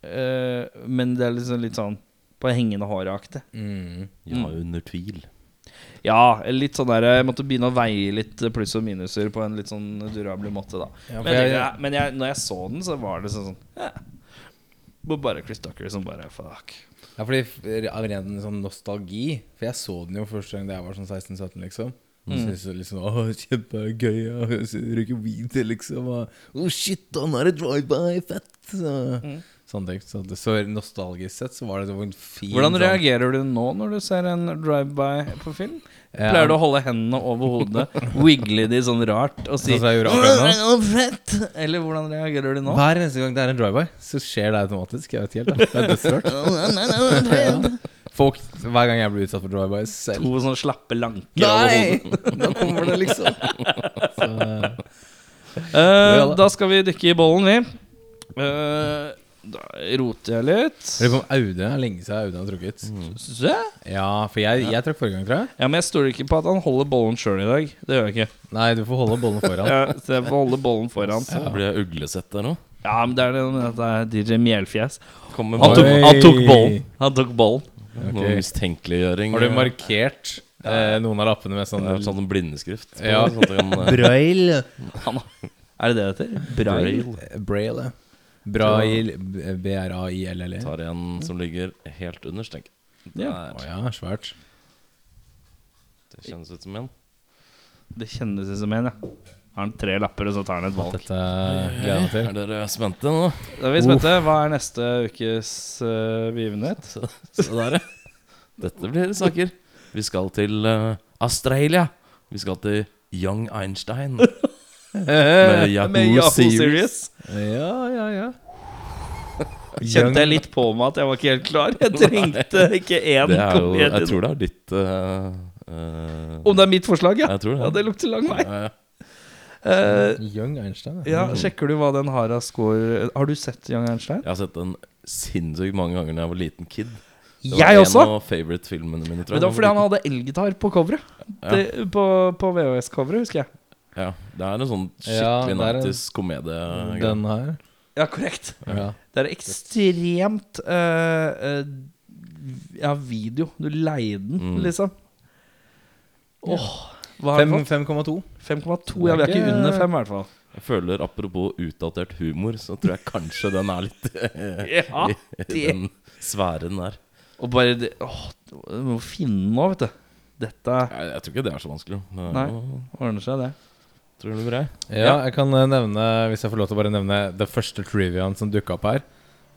Speaker 1: uh, men det er liksom litt sånn på hengende håret-aktig.
Speaker 2: Mm.
Speaker 4: Ja, under tvil.
Speaker 1: Ja, litt sånn der Jeg måtte begynne å veie litt pluss og minuser på en litt sånn durabel måte, da.
Speaker 2: Ja,
Speaker 1: men jeg,
Speaker 2: jeg-
Speaker 1: men jeg, når jeg så den, så var det sånn sånn ja. Bare Chris Tucker som bare fuck.
Speaker 2: Ja, fordi Av ren sånn nostalgi For jeg så den jo første gang da jeg var sånn 16-17, liksom. Mm. Synes det liksom Åh, kjempegøy. å Røyke weed, liksom. og, oh shit, han er et drive-by, fett. Så, Sånne ting. Så så nostalgisk sett så var det en fin
Speaker 1: Hvordan
Speaker 2: sånn-
Speaker 1: reagerer du nå når du ser en drive-by på film?
Speaker 2: Ja.
Speaker 1: Pleier du å holde hendene over hodet, wiggle de sånn rart og si
Speaker 2: Sånn som jeg gjorde akkurat nå?
Speaker 1: «Åh, fett! Eller hvordan reagerer du nå?
Speaker 2: Hver eneste gang det er en drive-by, så skjer det automatisk. Jeg vet ikke helt, da. det er dødsrart. Folk, hver gang jeg blir utsatt for drive-bys selv
Speaker 1: To sånne slappe lanker over hodet.
Speaker 2: Nå kommer det, liksom. Så,
Speaker 1: Eh,
Speaker 2: da.
Speaker 1: da skal vi dykke i bollen, vi. Eh, da roter jeg litt.
Speaker 2: jeg lurer på om Audun er lenge siden Audun har trukket.
Speaker 1: Syns det?
Speaker 2: Ja, for jeg, jeg trakk forrige gang, tror jeg.
Speaker 1: Ja, men jeg stoler ikke på at han holder bollen sjøl i dag. Det gjør jeg ikke.
Speaker 2: Nei, du får holde bollen foran.
Speaker 1: Ja, så jeg får holde bollen foran.
Speaker 4: Så blir jeg uglesett der nå.
Speaker 1: Ja, men det er det med at det er DJ Mjelfjes.
Speaker 4: Kommer
Speaker 1: Han tok,
Speaker 2: Oi.
Speaker 1: han tok bollen. Han tok bollen.
Speaker 4: noe mistenkeliggjøring.
Speaker 2: Har du markert eh, noen av lappene med sånn
Speaker 4: sånn blindeskrift. på,
Speaker 2: Ja.
Speaker 4: sånn kan, eh,
Speaker 2: Braille?
Speaker 1: Er det det det heter? Braille?
Speaker 2: Braille. Braille. B-r-a-i-l-l-e.
Speaker 4: tar en som ligger helt underst, tenker jeg.
Speaker 1: Ja.
Speaker 2: Å ja, svært.
Speaker 4: Det kjennes ut som en.
Speaker 1: Det kjennes ut som en, ja. Har han tre lapper, og så tar han et valg.
Speaker 2: Dette gleder jeg til.
Speaker 4: Er dere spente nå?
Speaker 1: Da er vi spente. Hva er neste ukes uh, begivenhet?
Speaker 4: Se der, ja. Dette blir saker. Vi skal til uh, Australia. Vi skal til Young Einstein. Med Yahoo,
Speaker 1: Med Yahoo
Speaker 4: Series.
Speaker 1: Series.
Speaker 2: Ja, ja, ja.
Speaker 1: Kjente jeg litt på meg at jeg var ikke helt klar. Jeg trengte ikke én
Speaker 4: Det er
Speaker 1: komedie.
Speaker 4: jeg tror det er ditt uh, uh,
Speaker 1: Om det er mitt forslag, ja?
Speaker 4: Jeg tror det.
Speaker 1: Ja, Det lukter lang vei.
Speaker 4: Ja, ja.
Speaker 1: Eh,
Speaker 2: Young Einstein.
Speaker 1: ja, Sjekker du hva den har av score Har du sett Young Einstein?
Speaker 4: Jeg har sett den sinnssykt mange ganger da jeg var liten kid. Det
Speaker 1: Jeg
Speaker 4: var
Speaker 1: også!
Speaker 4: En av favorite-filmene mine, tror
Speaker 1: Men det var fordi han hadde elgitar på coveret.
Speaker 4: Ja.
Speaker 1: Det- På, på VHS-coveret, husker jeg.
Speaker 4: Ja, det er en sånn skikkelig
Speaker 2: ja,
Speaker 4: nattis komedie.
Speaker 2: Den her.
Speaker 1: Ja, korrekt.
Speaker 2: Ja.
Speaker 1: Det er ekstremt uh, uh, Ja, video. Du leide den,
Speaker 4: Mm.
Speaker 1: liksom. Åh, hva har den fått?
Speaker 2: 5,2.
Speaker 1: 5,2. Ja, vi er ikke under 5, i hvert fall.
Speaker 4: Jeg føler Apropos utdatert humor, så tror jeg kanskje den er litt
Speaker 1: Ja,
Speaker 4: i
Speaker 1: det
Speaker 4: den sfæren der.
Speaker 1: Og bare det Åh, du må finne noe, vet du. Dette
Speaker 4: Jeg, jeg tror ikke det er så vanskelig. Det er
Speaker 1: Nei.
Speaker 4: jo-
Speaker 1: ordner seg, det.
Speaker 4: Tror du det?
Speaker 2: Ja, jeg kan eh, nevne, hvis jeg får lov til å bare nevne det første triviaen som dukka opp her.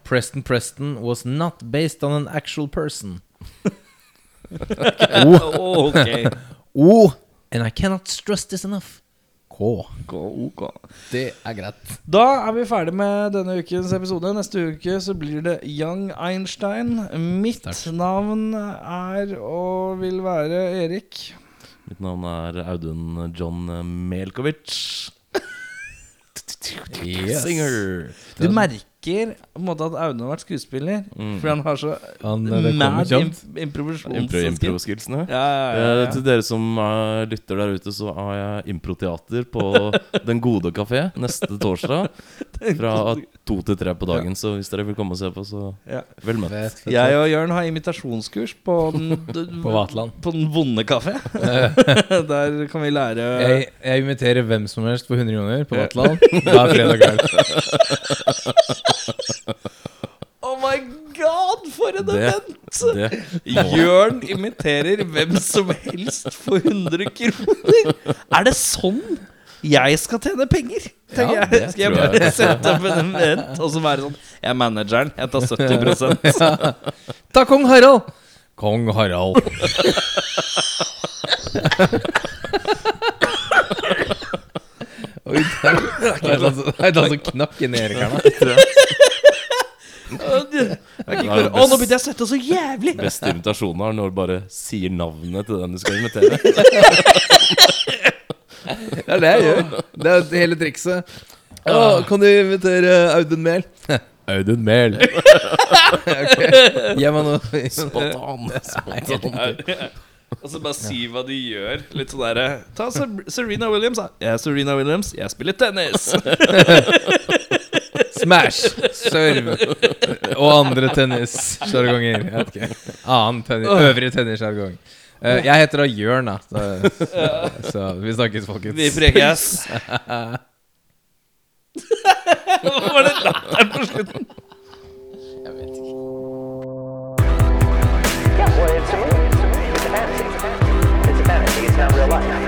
Speaker 2: Preston Preston was not based on an actual person.
Speaker 1: Oh, ok.
Speaker 2: O, and I cannot stress this enough. K. Det er greit.
Speaker 1: Da er vi ferdig med denne ukens episode. Neste uke så blir det Young Einstein. Mitt
Speaker 2: Sterkt.
Speaker 1: navn er og vil være Erik.
Speaker 4: Mitt navn er Audun John Melkovic.
Speaker 2: Yes.
Speaker 4: Singer.
Speaker 1: Du merker på en måte at Aune har vært skuespiller,
Speaker 4: Mm.
Speaker 1: fordi han har så
Speaker 2: Han, eh,
Speaker 1: mad imp improvisasjons... Ja, ja, ja,
Speaker 4: Eh, til dere som er lytter der ute, så har jeg improteater på Den gode kafé neste torsdag. Fra to til tre på dagen. Så hvis dere vil komme og se på, så
Speaker 1: Ja.
Speaker 4: vel møtt.
Speaker 2: Fett, fett,
Speaker 1: Jeg og Jørn har imitasjonskurs på den,
Speaker 2: På.
Speaker 1: På den vonde kafé. Der kan vi lære
Speaker 2: Jeg, jeg imiterer hvem som helst for 100 kroner på Vatland hver fredag kveld.
Speaker 1: Oh my god, for en
Speaker 4: Det-
Speaker 1: event!
Speaker 4: Det
Speaker 1: Jørn imiterer hvem som helst for 100 kroner. Er det sånn jeg skal tjene penger? Tenker
Speaker 2: Ja,
Speaker 1: jeg. Skal jeg
Speaker 4: tror jeg.
Speaker 1: bare sette opp en event og så være sånn Jeg er manageren. Jeg tar 70%
Speaker 2: Ta kong Harald! Kong Harald. Oi, det er det er altså- som er altså knakk
Speaker 1: ikke høre, Å, nå begynte jeg å svette så jævlig!
Speaker 4: beste invitasjonen er når du bare sier navnet til den du skal invitere.
Speaker 2: Det er det jeg gjør. Det er hele trikset. Å, kan du invitere Audun Mehl? Audun Mehl. okay. Gi meg noe.
Speaker 4: Spontan. on.
Speaker 1: Og så bare si hva de gjør. Litt sånn derre Ta Ser- Serena Williams, da. Jeg er Serena Williams. Jeg spiller tennis.
Speaker 2: Smash, serve og andre tennissjargonger. Ikke. Annen tennis, øvrig tennissjargong. Uh, jeg heter da Jørn, da. Så, så vi snakkes, folkens.
Speaker 1: Vi prekes. Hva var det latteren på slutten?
Speaker 3: Not real life.